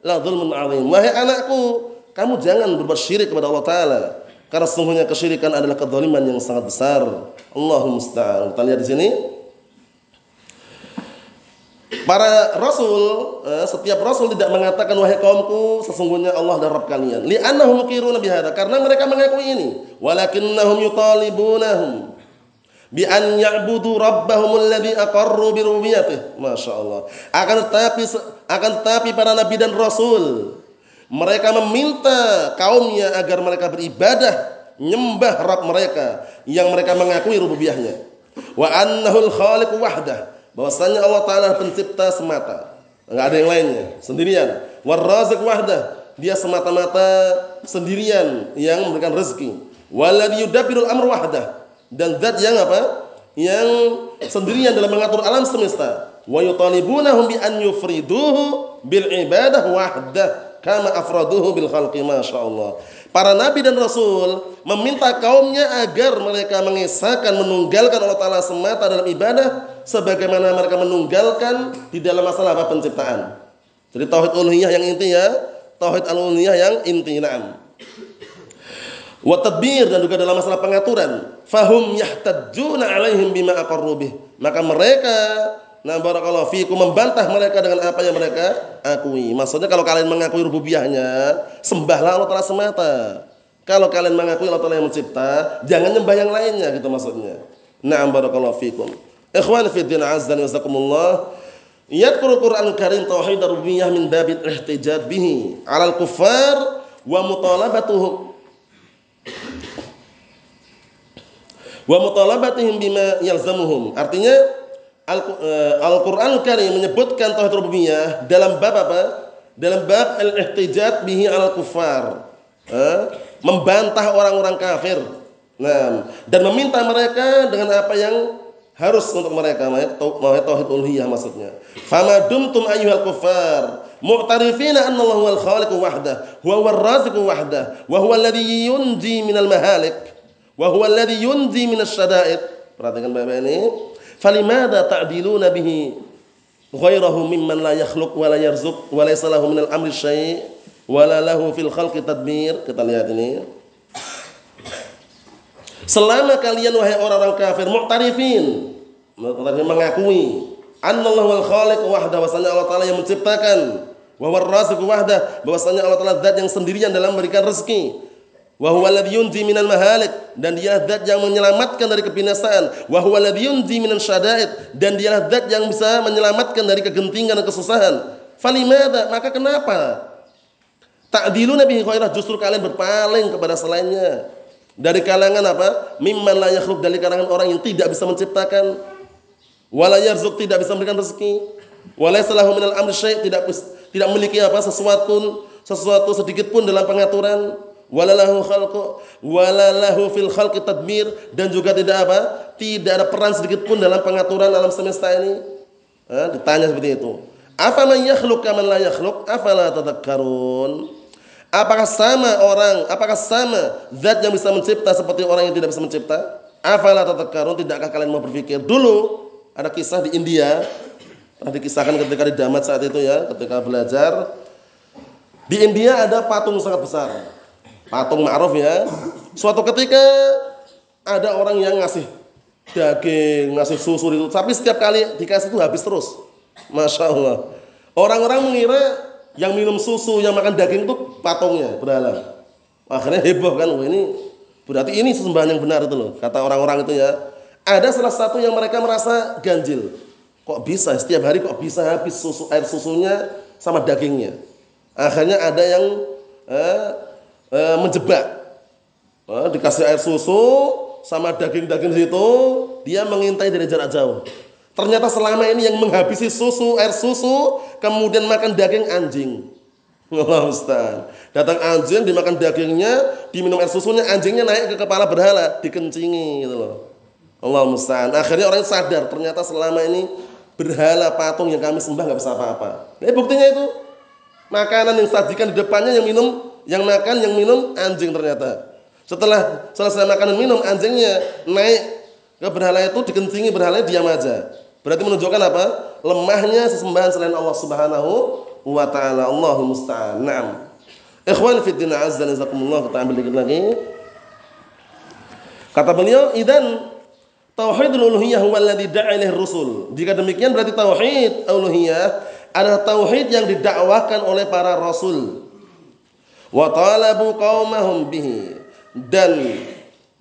la dzulmun azim. Wahai anakku, kamu jangan berbuat syirik kepada Allah taala. Karena sesungguhnya kesyirikan adalah kezaliman yang sangat besar. Allahumma musta'an. Kita lihat di sini. Para rasul, eh, setiap rasul tidak mengatakan wahai kaumku sesungguhnya Allah dan Rabb kalian. Li'annahum muqiruna bihada karena mereka mengakui ini. Walakinnahum yutalibunahum bi an ya'budu rabbahum alladhi aqarru bi rububiyyatih. Masyaallah. Akan tetapi akan tetapi para nabi dan rasul mereka meminta kaumnya agar mereka beribadah nyembah Rabb mereka yang mereka mengakui rububiyahnya. Wa annahul khaliq wahdah. Bahwasanya Allah Taala pencipta semata. Enggak ada yang lainnya, sendirian. Warrazik wahdah. Dia semata-mata sendirian yang memberikan rezeki. Waladhi yudabbirul amr wahdah. Dan zat yang apa? Yang sendirian dalam mengatur alam semesta. Wa yutalibunahum bi an yufriduhu bil ibadah wahdah kama afraduhu bil khalqi masyaallah. Para nabi dan rasul meminta kaumnya agar mereka mengisahkan menunggalkan Allah taala semata dalam ibadah sebagaimana mereka menunggalkan di dalam masalah apa penciptaan. Jadi tauhid uluhiyah yang inti ya, tauhid al-uluhiyah yang inti na'am. Wa tadbir dan juga dalam masalah pengaturan, fahum yahtajuna alaihim bima aqarru Maka mereka Nah barakallahu fiikum membantah mereka dengan apa yang mereka akui. Maksudnya kalau kalian mengakui rububiyahnya, sembahlah Allah Ta'ala semata. Kalau kalian mengakui Allah Ta'ala yang mencipta, jangan nyembah yang lainnya gitu maksudnya. Na'am barakallahu fiikum. Ikhwan fi din azza wa jazakumullah. Yadkuru Qur'an Karim tauhid rububiyah min babil ihtijaj bihi 'alal kuffar wa mutalabatuhum wa mutalabatihim bima yalzamuhum. Artinya Al-Quran Al Karim menyebutkan tauhid rububiyah dalam bab apa? Dalam bab al-ihtijat bihi al kufar, eh? membantah orang-orang kafir. Nah, dan meminta mereka dengan apa yang harus untuk mereka, tauhid uluhiyah maksudnya. Fama dumtum ayyuhal kufar mu'tarifina anna Allah huwal khaliq wahdah, wa huwar raziq wahdah, wa huwa alladhi yunji minal mahalik, wa huwa alladhi yunji minas syada'id. Perhatikan Bapak ini. Falimada ta'diluna bihi ghairahu mimman la yakhluq wa la yarzuq wa laysa lahu minal amri syai' wa la lahu fil khalqi tadbir. Kita lihat ini. Selama kalian wahai orang-orang kafir mu'tarifin mengakui annallahu wal khaliq wahda bahwasanya Allah taala yang menciptakan wa warraziq wahda bahwasanya Allah taala zat yang sendirian dalam memberikan rezeki Wa huwa alladhi yunji minal mahalik dan dia zat yang menyelamatkan dari kebinasaan. Wa huwa alladhi yunji minan syada'id dan dia zat yang bisa menyelamatkan dari kegentingan dan kesusahan. Falimada? Maka kenapa? Ta'diluna bihi khairah justru kalian berpaling kepada selainnya. Dari kalangan apa? Mimman la yakhluq dari kalangan orang yang tidak bisa menciptakan. Wala yarzuq tidak bisa memberikan rezeki. Wala salahu minal amri syai' tidak tidak memiliki apa sesuatu sesuatu sedikit pun dalam pengaturan walalahu khalqu walalahu fil khalqi tadmir. Dan juga tidak apa? Tidak ada peran sedikit pun dalam pengaturan alam semesta ini. Eh, ditanya seperti itu. Apa man yakhluq kaman la yakhluq? Afala tadhakkarun? Apakah sama orang apakah sama zat yang bisa mencipta seperti orang yang tidak bisa mencipta? Afala tadhakkarun? Tidakkah kalian mau berpikir? Dulu ada kisah di India. Pernah dikisahkan ketika di Damat saat itu ya ketika belajar. Di India ada patung sangat besar patung ma'ruf ya. Suatu ketika ada orang yang ngasih daging, ngasih susu itu, tapi setiap kali dikasih itu habis terus. Masya Allah. Orang-orang mengira yang minum susu, yang makan daging itu patungnya berhala. Akhirnya heboh kan, Wah, ini berarti ini sesembahan yang benar itu loh, kata orang-orang itu ya. Ada salah satu yang mereka merasa ganjil. Kok bisa setiap hari kok bisa habis susu air susunya sama dagingnya. Akhirnya ada yang eh, e, menjebak. E, dikasih air susu sama daging-daging situ, dia mengintai dari jarak jauh. Ternyata selama ini yang menghabisi susu, air susu, kemudian makan daging anjing. Allah Ustaz. Datang anjing, dimakan dagingnya, diminum air susunya, anjingnya naik ke kepala berhala, dikencingi gitu loh. Allah Ustaz. Akhirnya orang sadar, ternyata selama ini berhala patung yang kami sembah nggak bisa apa-apa. Eh buktinya itu makanan yang sajikan di depannya yang minum yang makan, yang minum anjing ternyata. Setelah selesai makan dan minum, anjingnya naik ke berhala itu dikencingi berhala diam aja. Berarti menunjukkan apa? Lemahnya sesembahan selain Allah Subhanahu wa taala. Allahul musta'an. Naam. Ikhwan fi din azza jazakumullah kita ambil lagi. Kata beliau, "Idzan tauhidul uluhiyah huwa alladhi da'a rusul." Jika demikian berarti tauhid uluhiyah adalah tauhid yang didakwahkan oleh para rasul. Wa talabu qaumahum bihi. Dan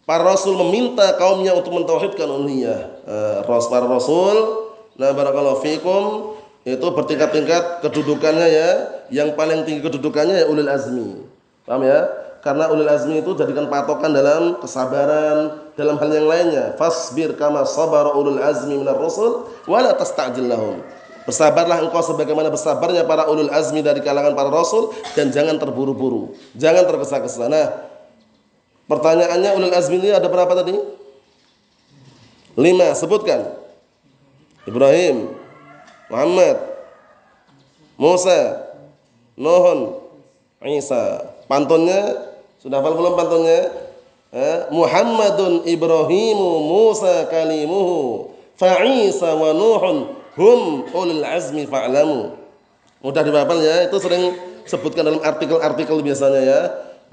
para rasul meminta kaumnya untuk mentauhidkan uluhiyah. Uh, para rasul, nah barakallahu fikum itu bertingkat-tingkat kedudukannya ya. Yang paling tinggi kedudukannya ya ulul azmi. Paham ya? Karena ulil azmi itu jadikan patokan dalam kesabaran, dalam hal yang lainnya. Fasbir kama sabar ulul azmi minar rusul wa la tasta'jil lahum. Bersabarlah engkau sebagaimana bersabarnya para ulul azmi dari kalangan para rasul dan jangan terburu-buru. Jangan tergesa-gesa. Nah, pertanyaannya ulul azmi ini ada berapa tadi? Lima, sebutkan. Ibrahim, Muhammad, Musa, Nuhun, Isa. Pantunnya sudah hafal belum pantunnya? Eh, Muhammadun Ibrahimu Musa kalimuhu fa'isa wa Nuhun hum ulul azmi fa'lamu. Mudah dihafal ya, itu sering sebutkan dalam artikel-artikel biasanya ya.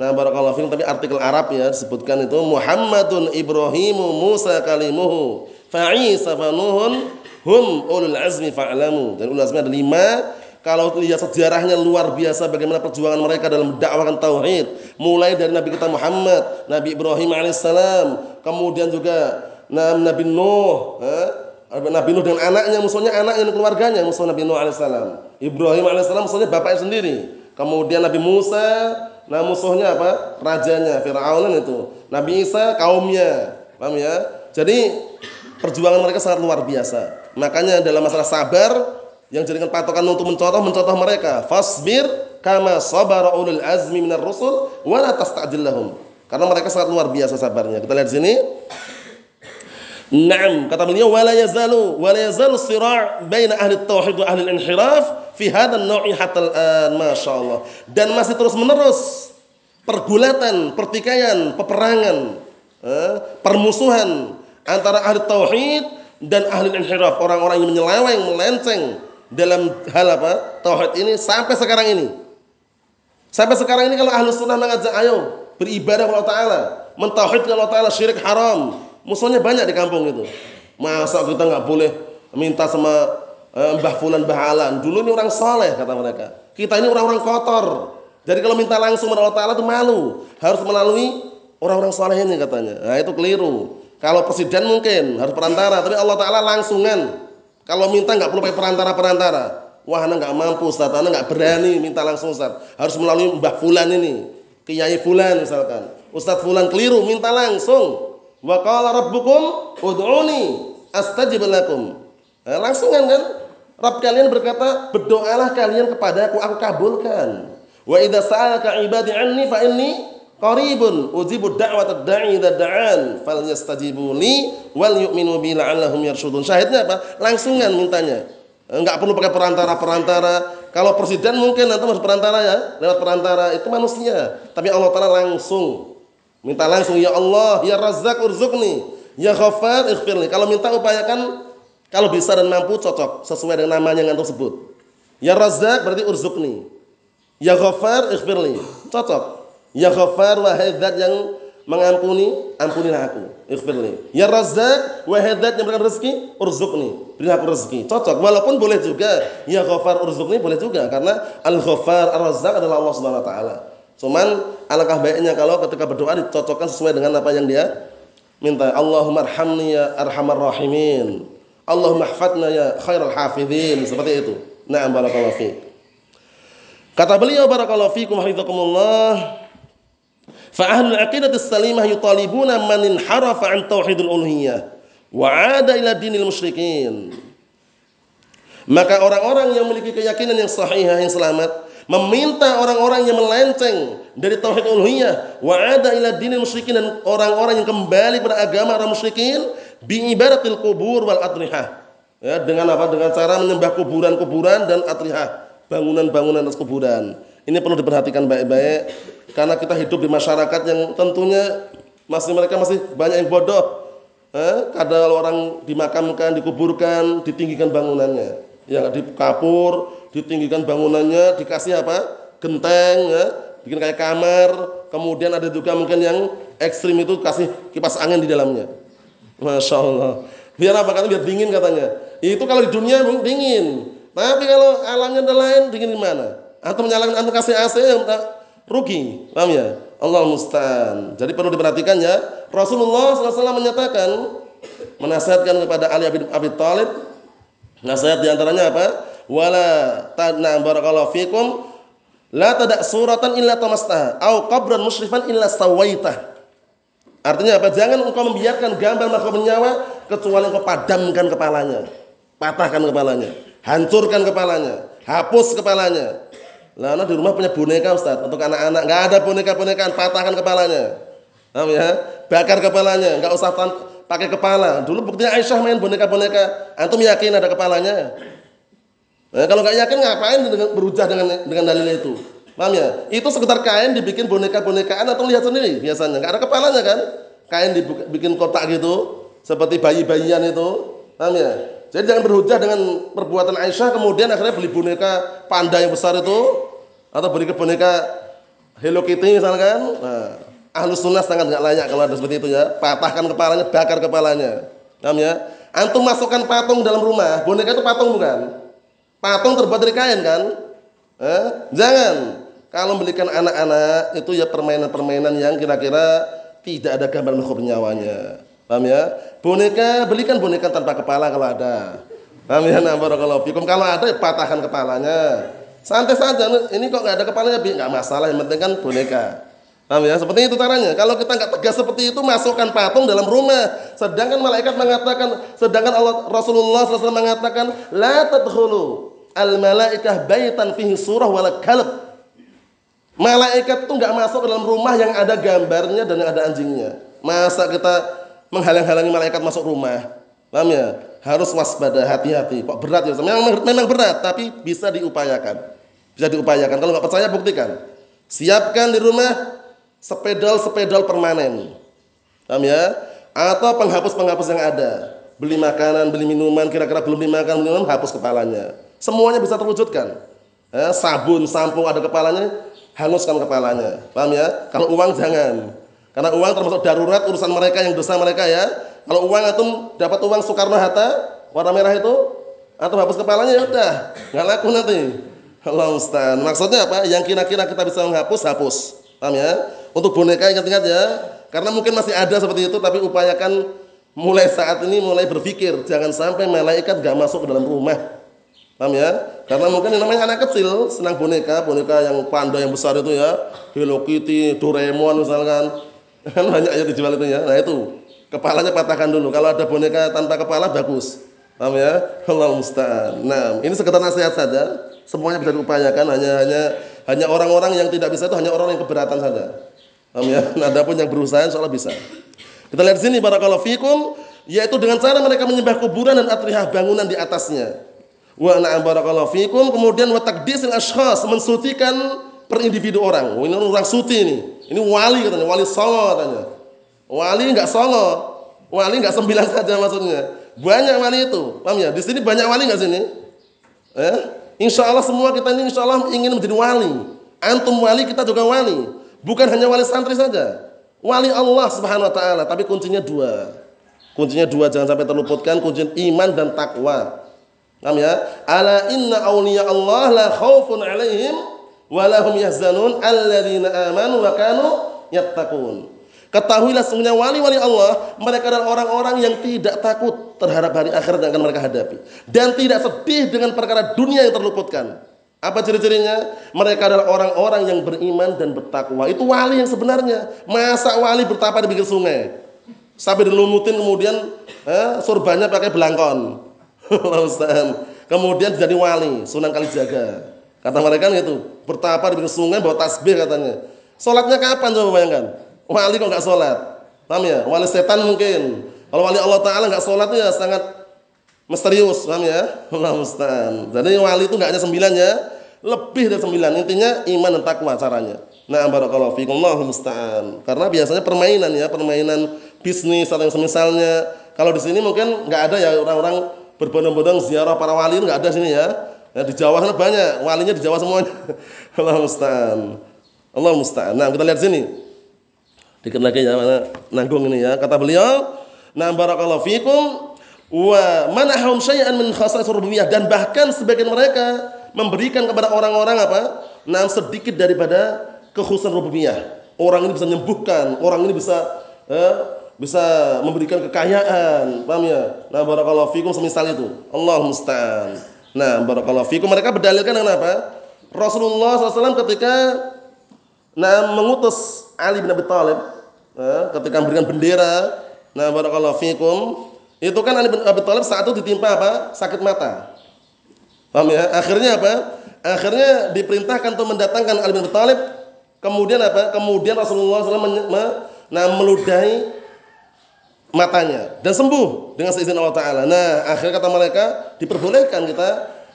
Nah, barakallahu fiikum tapi artikel Arab ya disebutkan itu Muhammadun Ibrahimu Musa kalimuhu fa'isa wa Nuhun hum ulul azmi fa'lamu. Dan ulul azmi ada lima kalau lihat sejarahnya luar biasa bagaimana perjuangan mereka dalam mendakwakan tauhid, mulai dari Nabi kita Muhammad, Nabi Ibrahim alaihissalam, kemudian juga Nabi Nuh, eh? Nabi Nuh dengan anaknya, musuhnya anaknya dan keluarganya, musuh Nabi Nuh alaihissalam. Ibrahim alaihissalam musuhnya bapaknya sendiri. Kemudian Nabi Musa, nah musuhnya apa? Rajanya, Fir'aun itu. Nabi Isa kaumnya. Paham ya? Jadi perjuangan mereka sangat luar biasa. Makanya dalam masalah sabar yang jadikan patokan untuk mencontoh mencontoh mereka fasbir kama sabara ulul azmi minar rusul wa la tasta'jil karena mereka sangat luar biasa sabarnya kita lihat di sini Naam kata beliau wala yazalu wala yazalu sira' baina ahli tauhid wa ahli inhiraf fi hadha an-naw'i hatta al-an masyaallah dan masih terus menerus pergulatan, pertikaian, peperangan, eh, permusuhan antara ahli tauhid dan ahli inhiraf, orang-orang yang menyeleweng, melenceng dalam hal apa? Tauhid ini sampai sekarang ini. Sampai sekarang ini kalau ahlus sunnah mengajak ayo beribadah kepada Allah Ta'ala. Mentauhidkan Allah Ta'ala syirik haram. Musuhnya banyak di kampung itu. Masa kita nggak boleh minta sama eh, Mbah Fulan Mbah Alan. Dulu ini orang soleh kata mereka. Kita ini orang-orang kotor. Jadi kalau minta langsung kepada Allah Ta'ala itu malu. Harus melalui orang-orang soleh ini katanya. Nah itu keliru. Kalau presiden mungkin harus perantara. Tapi Allah Ta'ala langsungan. Kalau minta nggak perlu pakai perantara-perantara. Wah, anda nggak mampu, Ustaz. Anda nggak berani minta langsung, Ustaz. Harus melalui Mbah Fulan ini. Kiai Fulan misalkan. Ustaz Fulan keliru, minta langsung. Wa qala rabbukum ud'uni astajib lakum. Nah, langsungan kan? Rabb kalian berkata, "Berdoalah kalian kepada aku, kabulkan." Wa idza sa'alaka ibadi anni fa inni qaribun ujibu da'wat da'i idza da'an falyastajibu li wal yu'minu bi la'allahum yarshudun. Syahidnya apa? Langsungan mintanya. Enggak perlu pakai perantara-perantara. Kalau presiden mungkin nanti harus perantara ya, lewat perantara itu manusia. Tapi Allah Taala langsung minta langsung ya Allah, ya Razzaq urzuqni, ya Ghaffar ighfirli. Kalau minta upayakan kalau bisa dan mampu cocok sesuai dengan namanya yang tersebut. Ya Razzaq berarti urzuqni. Ya Ghaffar ighfirli. Cocok. Ya Ghaffar wahai zat yang mengampuni, ampunilah aku. Ighfirli. Ya Razzaq wahai zat yang memberikan rezeki, urzuqni. Berilah aku rezeki. Cocok. Walaupun boleh juga ya Ghaffar urzuqni boleh juga karena Al-Ghaffar Ar-Razzaq adalah Allah Subhanahu wa taala. Cuman alangkah baiknya kalau ketika berdoa dicocokkan sesuai dengan apa yang dia minta. Allahumma arhamni ya arhamar rahimin. Allahumma hafadna ya khairal hafidhin. Seperti itu. Na'am barakallahu fiik. Kata beliau barakallahu fiikum hafizakumullah Fa ahlul aqidah salimah yutalibuna man inharafa an tauhidul uluhiyah wa ada ila dinil musyrikin. Maka orang-orang yang memiliki keyakinan yang sahih yang selamat meminta orang-orang yang melenceng dari tauhid uluhiyah wa ada ila dinil musyrikin dan orang-orang yang kembali pada agama orang musyrikin bi ibadatil kubur wal adrihah. Ya, dengan apa? Dengan cara menyembah kuburan-kuburan dan adrihah, bangunan-bangunan atas kuburan. Ini perlu diperhatikan baik-baik karena kita hidup di masyarakat yang tentunya masih mereka masih banyak yang bodoh. Eh, kadang orang dimakamkan, dikuburkan, ditinggikan bangunannya. Ya, dikapur, ditinggikan bangunannya, dikasih apa? Genteng, ya, bikin kayak kamar, kemudian ada juga mungkin yang ekstrim itu kasih kipas angin di dalamnya. Masya Allah. Biar apa? Karena biar dingin katanya. Itu kalau di dunia dingin. Tapi kalau alamnya ada lain, dingin di mana? Atau menyalakan antum kasih AC yang rugi. Paham ya? Allah musta'an. Jadi perlu diperhatikan ya. Rasulullah SAW menyatakan menasihatkan kepada Ali bin Abi Thalib nasihat di antaranya apa? Wala tadna barakallahu fikum la tadak suratan illa tamastaha au qabran musyrifan illa sawaitah. Artinya apa? Jangan engkau membiarkan gambar makhluk bernyawa kecuali engkau padamkan kepalanya, patahkan kepalanya, hancurkan kepalanya, hapus kepalanya. Lalu di rumah punya boneka Ustaz untuk anak-anak, nggak ada boneka-bonekaan, patahkan kepalanya. Paham ya? Bakar kepalanya, nggak usah pakai kepala. Dulu buktinya Aisyah main boneka-boneka. Antum yakin ada kepalanya? Nah, kalau nggak yakin ngapain berujah dengan dengan dalil itu? Paham ya? Itu sekitar kain dibikin boneka-bonekaan atau lihat sendiri biasanya. Nggak ada kepalanya kan? Kain dibikin kotak gitu, seperti bayi-bayian itu. Paham ya? Jadi jangan berhujah dengan perbuatan Aisyah kemudian akhirnya beli boneka panda yang besar itu atau beli boneka Hello Kitty misalkan. Nah, Ahlus sunnah sangat nggak layak kalau ada seperti itu ya. Patahkan kepalanya, bakar kepalanya. Paham ya? Antum masukkan patung dalam rumah, boneka itu patung bukan? Patung terbuat dari kain kan? Eh? Jangan. Kalau belikan anak-anak itu ya permainan-permainan yang kira-kira tidak ada gambar makhluk nyawanya. Paham ya? Boneka, belikan boneka tanpa kepala kalau ada. Paham ya? Nah, barakallahu fikum. Kalau ada ya patahkan kepalanya. Santai saja. Ini kok nggak ada kepalanya, nggak masalah. Yang penting kan boneka. Paham ya? Seperti itu caranya. Kalau kita nggak tegas seperti itu, masukkan patung dalam rumah. Sedangkan malaikat mengatakan, sedangkan Allah Rasulullah SAW mengatakan, la tadkhulu al malaikah baitan fihi surah wala kalb. Malaikat itu nggak masuk ke dalam rumah yang ada gambarnya dan yang ada anjingnya. Masa kita menghalang-halangi malaikat masuk rumah? Paham ya? Harus waspada, hati-hati. Kok berat ya? Memang, memang berat, tapi bisa diupayakan. Bisa diupayakan. Kalau nggak percaya, buktikan. Siapkan di rumah sepedal-sepedal permanen. Paham ya? Atau penghapus-penghapus yang ada. Beli makanan, beli minuman, kira-kira belum dimakan, minum, hapus kepalanya. Semuanya bisa terwujudkan. Ya, sabun, sampo ada kepalanya, hanguskan kepalanya. Paham ya? Kalau uang jangan. Karena uang termasuk darurat urusan mereka yang dosa mereka ya. Kalau uang atau dapat uang Soekarno Hatta warna merah itu atau hapus kepalanya ya udah, nggak laku nanti. Allah Ustaz. Maksudnya apa? Yang kira-kira kita bisa menghapus, hapus. Paham ya? Untuk boneka ingat-ingat ya, karena mungkin masih ada seperti itu, tapi upayakan mulai saat ini mulai berpikir jangan sampai malaikat gak masuk ke dalam rumah. Paham ya? Karena mungkin yang namanya anak kecil senang boneka, boneka yang panda yang besar itu ya, Hello Kitty, Doraemon misalkan, kan <laughs> banyak ya dijual itu ya. Nah itu kepalanya patahkan dulu. Kalau ada boneka tanpa kepala bagus. Paham ya? Allah musta'an. Nah, ini sekedar nasihat saja. Semuanya bisa diupayakan hanya hanya hanya orang-orang yang tidak bisa itu hanya orang yang keberatan saja. Paham ya? <laughs> Nah, adapun yang berusaha insyaallah bisa. Kita lihat sini barakallahu fikum yaitu dengan cara mereka menyembah kuburan dan atrihah bangunan di atasnya. Wa na'am barakallahu fikum kemudian wa taqdisil ashkhas mensucikan per individu orang. Oh, ini orang suci ini. Ini wali katanya, wali songo katanya. Wali enggak songo. Wali enggak sembilan <laughs> saja maksudnya. Banyak wali itu. Paham ya? Di sini banyak wali enggak sini? Eh? Insya Allah semua kita ini insya Allah ingin menjadi wali. Antum wali, kita juga wali. Bukan hanya wali santri saja. Wali Allah Subhanahu wa taala, tapi kuncinya dua. Kuncinya dua jangan sampai terluputkan kunci iman dan takwa. Paham ya? Ala inna awliya Allah la khaufun alaihim wa lahum yahzanun alladzina amanu wa kanu yattaqun. Ketahuilah sesungguhnya wali-wali Allah mereka adalah orang-orang yang tidak takut terhadap hari akhirat yang akan mereka hadapi dan tidak sedih dengan perkara dunia yang terluputkan. Apa ciri-cirinya? Mereka adalah orang-orang yang beriman dan bertakwa. Itu wali yang sebenarnya. Masa wali bertapa di pinggir sungai? Sampai dilumutin kemudian eh, surbannya pakai belangkon. <laughs> kemudian jadi wali, Sunan Kalijaga. Kata mereka itu, bertapa di pinggir sungai bawa tasbih katanya. Sholatnya kapan coba bayangkan? Wali kok nggak sholat? Paham ya? Wali setan mungkin. Kalau wali Allah Ta'ala nggak sholat ya sangat misterius, paham ya? <laughs> Allah. Jadi wali itu enggak hanya sembilan ya, lebih dari sembilan. Intinya iman dan takwa caranya. Nah, barakallahu fikum Allah musta'an. Karena biasanya permainan ya, permainan bisnis atau yang semisalnya. Kalau di sini mungkin enggak ada ya orang-orang berbondong-bondong ziarah para wali enggak ada sini ya. Ya di Jawa sana banyak, walinya di Jawa semuanya. <laughs> Allah musta'an. Allah musta'an. Nah, kita lihat sini. Dikit lagi ya, mana nanggung ini ya. Kata beliau, "Nah, barakallahu fikum wa manahum syai'an min khasa'is rububiyah dan bahkan sebagian mereka memberikan kepada orang-orang apa? Nah, sedikit daripada kekhususan rububiyah. Orang ini bisa menyembuhkan, orang ini bisa eh, bisa memberikan kekayaan. Paham ya? Nah, barakallahu fikum semisal itu. Allah musta'an. Nah, barakallahu fikum mereka berdalilkan dengan apa? Rasulullah SAW ketika nah mengutus Ali bin Abi Thalib eh, ketika memberikan bendera, nah barakallahu fikum, itu kan Ali bin Abi Thalib saat itu ditimpa apa? Sakit mata. Paham ya? Akhirnya apa? Akhirnya diperintahkan untuk mendatangkan Ali bin Abi Thalib. Kemudian apa? Kemudian Rasulullah SAW nah, meludahi matanya dan sembuh dengan seizin Allah Taala. Nah, akhirnya kata mereka diperbolehkan kita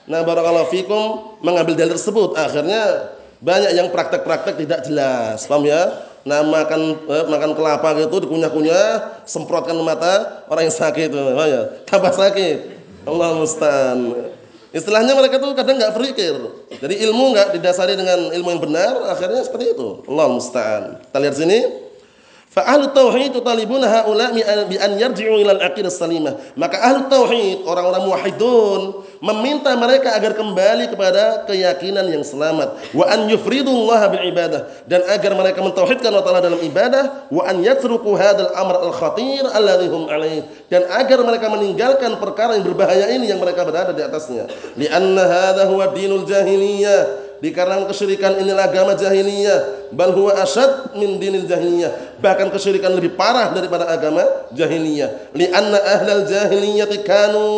nah barakallahu fikum mengambil dalil tersebut. Akhirnya banyak yang praktek-praktek tidak jelas. Paham ya? Nah, makan eh, makan kelapa gitu dikunyah-kunyah, semprotkan mata orang yang sakit itu. Paham ya? Tambah sakit. Allah musta'an. Istilahnya mereka tuh kadang nggak berpikir. Jadi ilmu nggak didasari dengan ilmu yang benar, akhirnya seperti itu. Allah musta'an. Kita lihat sini. Fa ahlu tauhid tutalibuna haula bi an yarji'u ila al-aqidah salimah. Maka ahlu tauhid, orang-orang muwahhidun meminta mereka agar kembali kepada keyakinan yang selamat wa an yufridullah bil ibadah dan agar mereka mentauhidkan Allah Taala dalam ibadah wa an yatruku hadzal amr al khatir alladhi hum alaih dan agar mereka meninggalkan perkara yang berbahaya ini yang mereka berada di atasnya. Li anna hadza huwa dinul jahiliyah dikarenakan kesyirikan inilah agama jahiliyah. Bal huwa asyad min dinil jahiliyah. Bahkan kesyirikan lebih parah daripada agama jahiliyah. Li anna ahlal jahiliyah kanu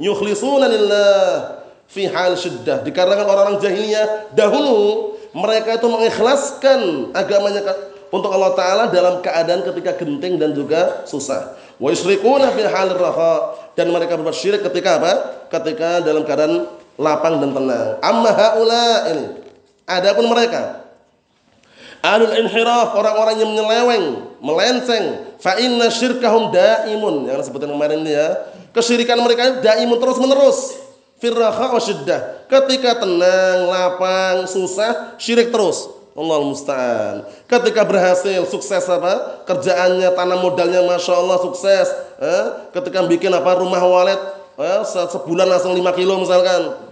yukhlisuna lillah fi hal syiddah. Dikarenakan orang-orang jahiliyah dahulu mereka itu mengikhlaskan agamanya untuk Allah taala dalam keadaan ketika genting dan juga susah. Wa yusyrikuna fi hal raha. Dan mereka berbuat syirik ketika apa? Ketika dalam keadaan lapang dan tenang. Amma haula ini. Adapun mereka Alul inhiraf orang-orang yang menyeleweng, melenceng. Fa inna syirkahum daimun. Yang sebutin kemarin ini ya. Kesyirikan mereka daimun terus menerus. Firraha wa syiddah. Ketika tenang, lapang, susah, syirik terus. Allah musta'an. Ketika berhasil, sukses apa? Kerjaannya, tanam modalnya, masya Allah sukses. Eh? Ketika bikin apa? Rumah walet, eh? sebulan langsung 5 kilo misalkan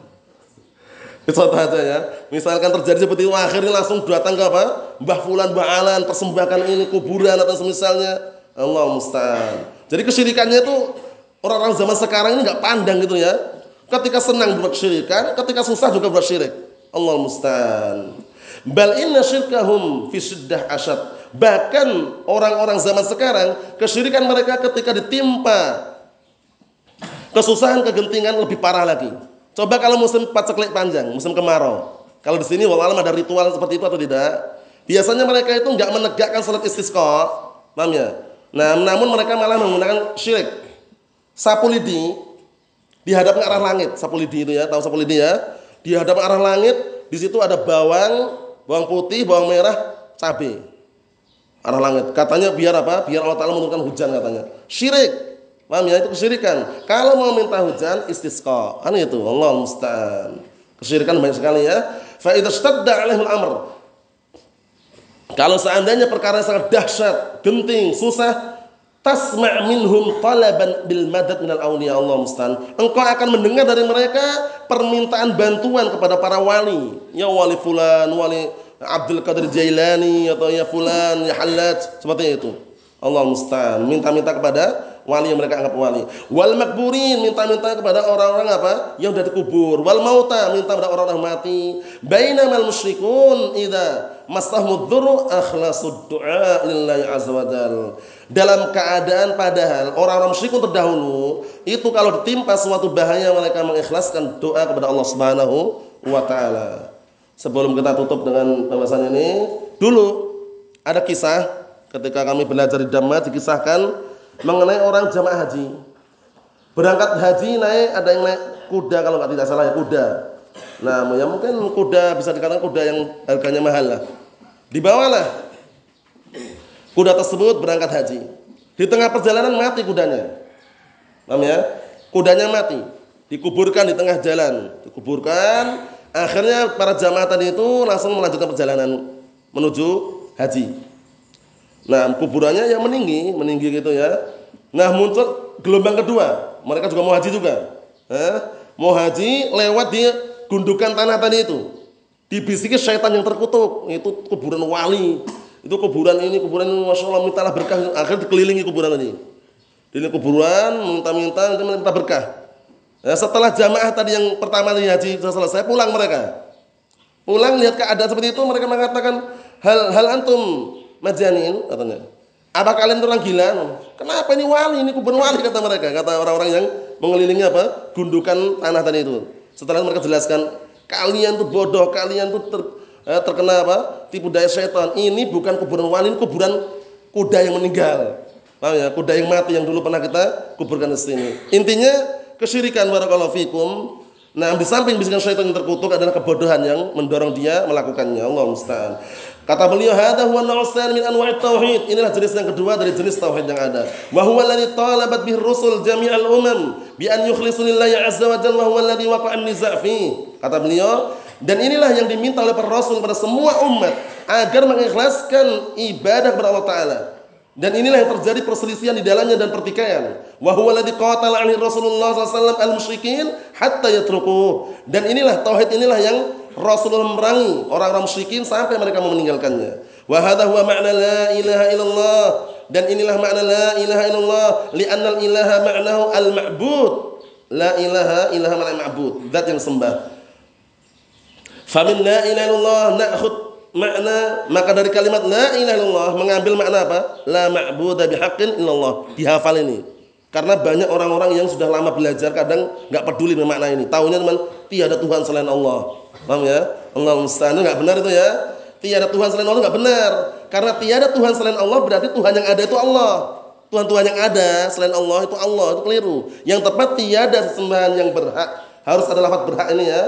Contoh aja ya. Misalkan terjadi seperti itu akhirnya langsung datang ke apa? Mbah Fulan, Mbah Alan, persembahkan ini kuburan atau semisalnya. Allah musta'an. Jadi kesyirikannya itu orang-orang zaman sekarang ini nggak pandang gitu ya. Ketika senang berbuat syirikan, ketika susah juga berbuat syirik. Allah musta'an. Bal inna syirkahum fi syiddah asyad. Bahkan orang-orang zaman sekarang kesyirikan mereka ketika ditimpa kesusahan, kegentingan lebih parah lagi. Coba kalau musim paceklik panjang, musim kemarau. Kalau di sini walau ada ritual seperti itu atau tidak? Biasanya mereka itu nggak menegakkan salat istisqa, paham ya? Nah, namun mereka malah menggunakan syirik. Sapu lidi dihadap ke arah langit, sapu lidi itu ya, tahu sapu lidi ya? Dihadap ke arah langit, di situ ada bawang, bawang putih, bawang merah, cabai. Arah langit. Katanya biar apa? Biar Allah Taala menurunkan hujan katanya. Syirik. Paham ya? Itu kesyirikan. Kalau mau minta hujan istisqa. Kan itu. Allah musta'an. Kesyirikan banyak sekali ya. Fa idza stadda alaihul amr. Kalau seandainya perkara sangat dahsyat, genting, susah, tasma' minhum talaban bil madad minal awliya Allah musta'an. Engkau akan mendengar dari mereka permintaan bantuan kepada para wali. Ya wali fulan, wali Abdul Qadir Jailani atau ya fulan, ya halat, seperti itu. Allah musta'an. Minta-minta kepada wali yang mereka anggap wali. Wal makburin minta-minta kepada orang-orang apa? Yang sudah dikubur. Wal mauta minta kepada orang-orang mati. Bainamal musyrikun idza masahmud dzurru akhlasud du'a lillahi azza wajal. Dalam keadaan padahal orang-orang musyrikun terdahulu itu kalau ditimpa suatu bahaya mereka mengikhlaskan doa kepada Allah Subhanahu wa taala. Sebelum kita tutup dengan pembahasan ini, dulu ada kisah ketika kami belajar di Dhamma dikisahkan mengenai orang jamaah haji. Berangkat haji naik ada yang naik kuda kalau nggak tidak salah ya kuda. Nah, ya mungkin kuda bisa dikatakan kuda yang harganya mahal lah. Dibawalah kuda tersebut berangkat haji. Di tengah perjalanan mati kudanya. Paham ya? Kudanya mati. Dikuburkan di tengah jalan. Dikuburkan. Akhirnya para jamaah tadi itu langsung melanjutkan perjalanan menuju haji. Nah, kuburannya yang meninggi, meninggi gitu ya. Nah, muncul gelombang kedua. Mereka juga mau haji juga. Eh, mau haji lewat di gundukan tanah tadi itu. Dibisiki syaitan yang terkutuk. Itu kuburan wali. Itu kuburan ini, kuburan ini, Masya Allah, mintalah berkah. Akhirnya dikelilingi kuburan tadi. Di kuburan, minta-minta, minta berkah. Nah, setelah jamaah tadi yang pertama di haji sudah selesai, pulang mereka. Pulang lihat keadaan seperti itu, mereka mengatakan, hal hal antum majanin katanya. Apa kalian orang gila? Kenapa ini wali? Ini kubur wali kata mereka. Kata orang-orang yang mengelilingi apa? Gundukan tanah tadi itu. Setelah mereka jelaskan, kalian tuh bodoh, kalian tuh ter, eh, terkena apa? Tipu daya setan. Ini bukan kuburan wali, ini kuburan kuda yang meninggal. Paham ya? Kuda yang mati yang dulu pernah kita kuburkan di sini. Intinya kesyirikan barakallahu fikum Nah, di samping bisikan syaitan yang terkutuk adalah kebodohan yang mendorong dia melakukannya. Allah musta'an. Kata beliau, "Hadza huwa an min anwa'i tauhid." Inilah jenis yang kedua dari jenis tauhid yang ada. Wa huwa alladhi talabat bihi rusul jami'al umam bi an yukhlisu lillahi azza wa jalla wa huwa alladhi waqa'a an-niza' fi. Kata beliau, dan inilah yang diminta oleh para rasul pada semua umat agar mengikhlaskan ibadah kepada Allah taala. Dan inilah yang terjadi perselisihan di dalamnya dan pertikaian. Wa huwa alladhi qatala 'alaihi Rasulullah sallallahu al-musyrikin hatta yatruku. Dan inilah tauhid inilah yang Rasulullah memerangi orang-orang musyrikin sampai mereka meninggalkannya. Wa hadha huwa ma'na la ilaha illallah dan inilah makna la ilaha illallah li'anna ilaha ma'nahu al-ma'bud. La ilaha ilaha makna ma'bud, zat yang sembah. Famin la ilaha illallah na'khud makna maka dari kalimat la ilaha illallah mengambil makna apa? La ma'budu bihaqqin illallah. Dihafal ini. Karena banyak orang-orang yang sudah lama belajar kadang nggak peduli dengan makna ini. Tahunya teman tiada Tuhan selain Allah. Paham ya? Allah musta'an enggak benar itu ya. Tiada Tuhan selain Allah enggak benar. Karena tiada Tuhan selain Allah berarti Tuhan yang ada itu Allah. Tuhan-Tuhan yang ada selain Allah itu Allah, itu keliru. Yang tepat tiada sembahan yang berhak. Harus ada lafaz berhak ini ya.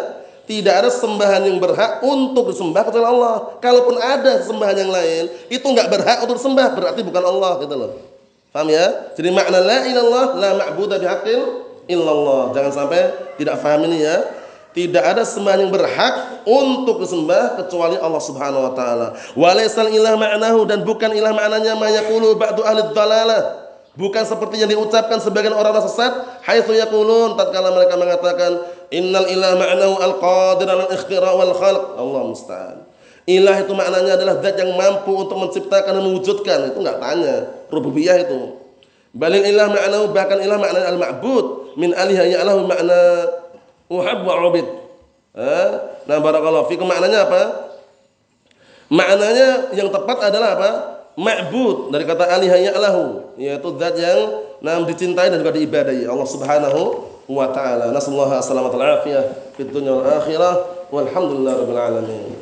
Tidak ada sembahan yang berhak untuk disembah kecuali Allah. Kalaupun ada sembahan yang lain, itu enggak berhak untuk disembah, berarti bukan Allah gitu loh. Paham ya? Jadi makna la ilallah la ma'budu bihaqqin illallah. Jangan sampai tidak paham ini ya. Tidak ada sembahan yang berhak untuk disembah kecuali Allah Subhanahu wa taala. Walaisal ilah ma'nahu dan bukan ilah maknanya mayaqulu ba'du ahli dhalalah. Bukan seperti yang diucapkan sebagian orang-orang sesat, haitsu yaqulun tatkala mereka mengatakan innal ilah ma'nahu al-qadir al-ikhtira wal khalq. Allah musta'an. Ilah itu maknanya adalah zat yang mampu untuk menciptakan dan mewujudkan. Itu enggak tanya. Rububiyah itu. Balil ilah ma'nahu bahkan ilah makna al-ma'bud min aliha ya'lahu makna uhab wa ubid. Nah, barakallahu fikum maknanya apa? Maknanya yang tepat adalah apa? Ma'bud dari kata aliha ya'lahu, yaitu zat yang nam dicintai dan juga diibadahi Allah Subhanahu wa taala. Nasallahu alaihi wasallam fid dunya wal akhirah. Walhamdulillah rabbil alamin.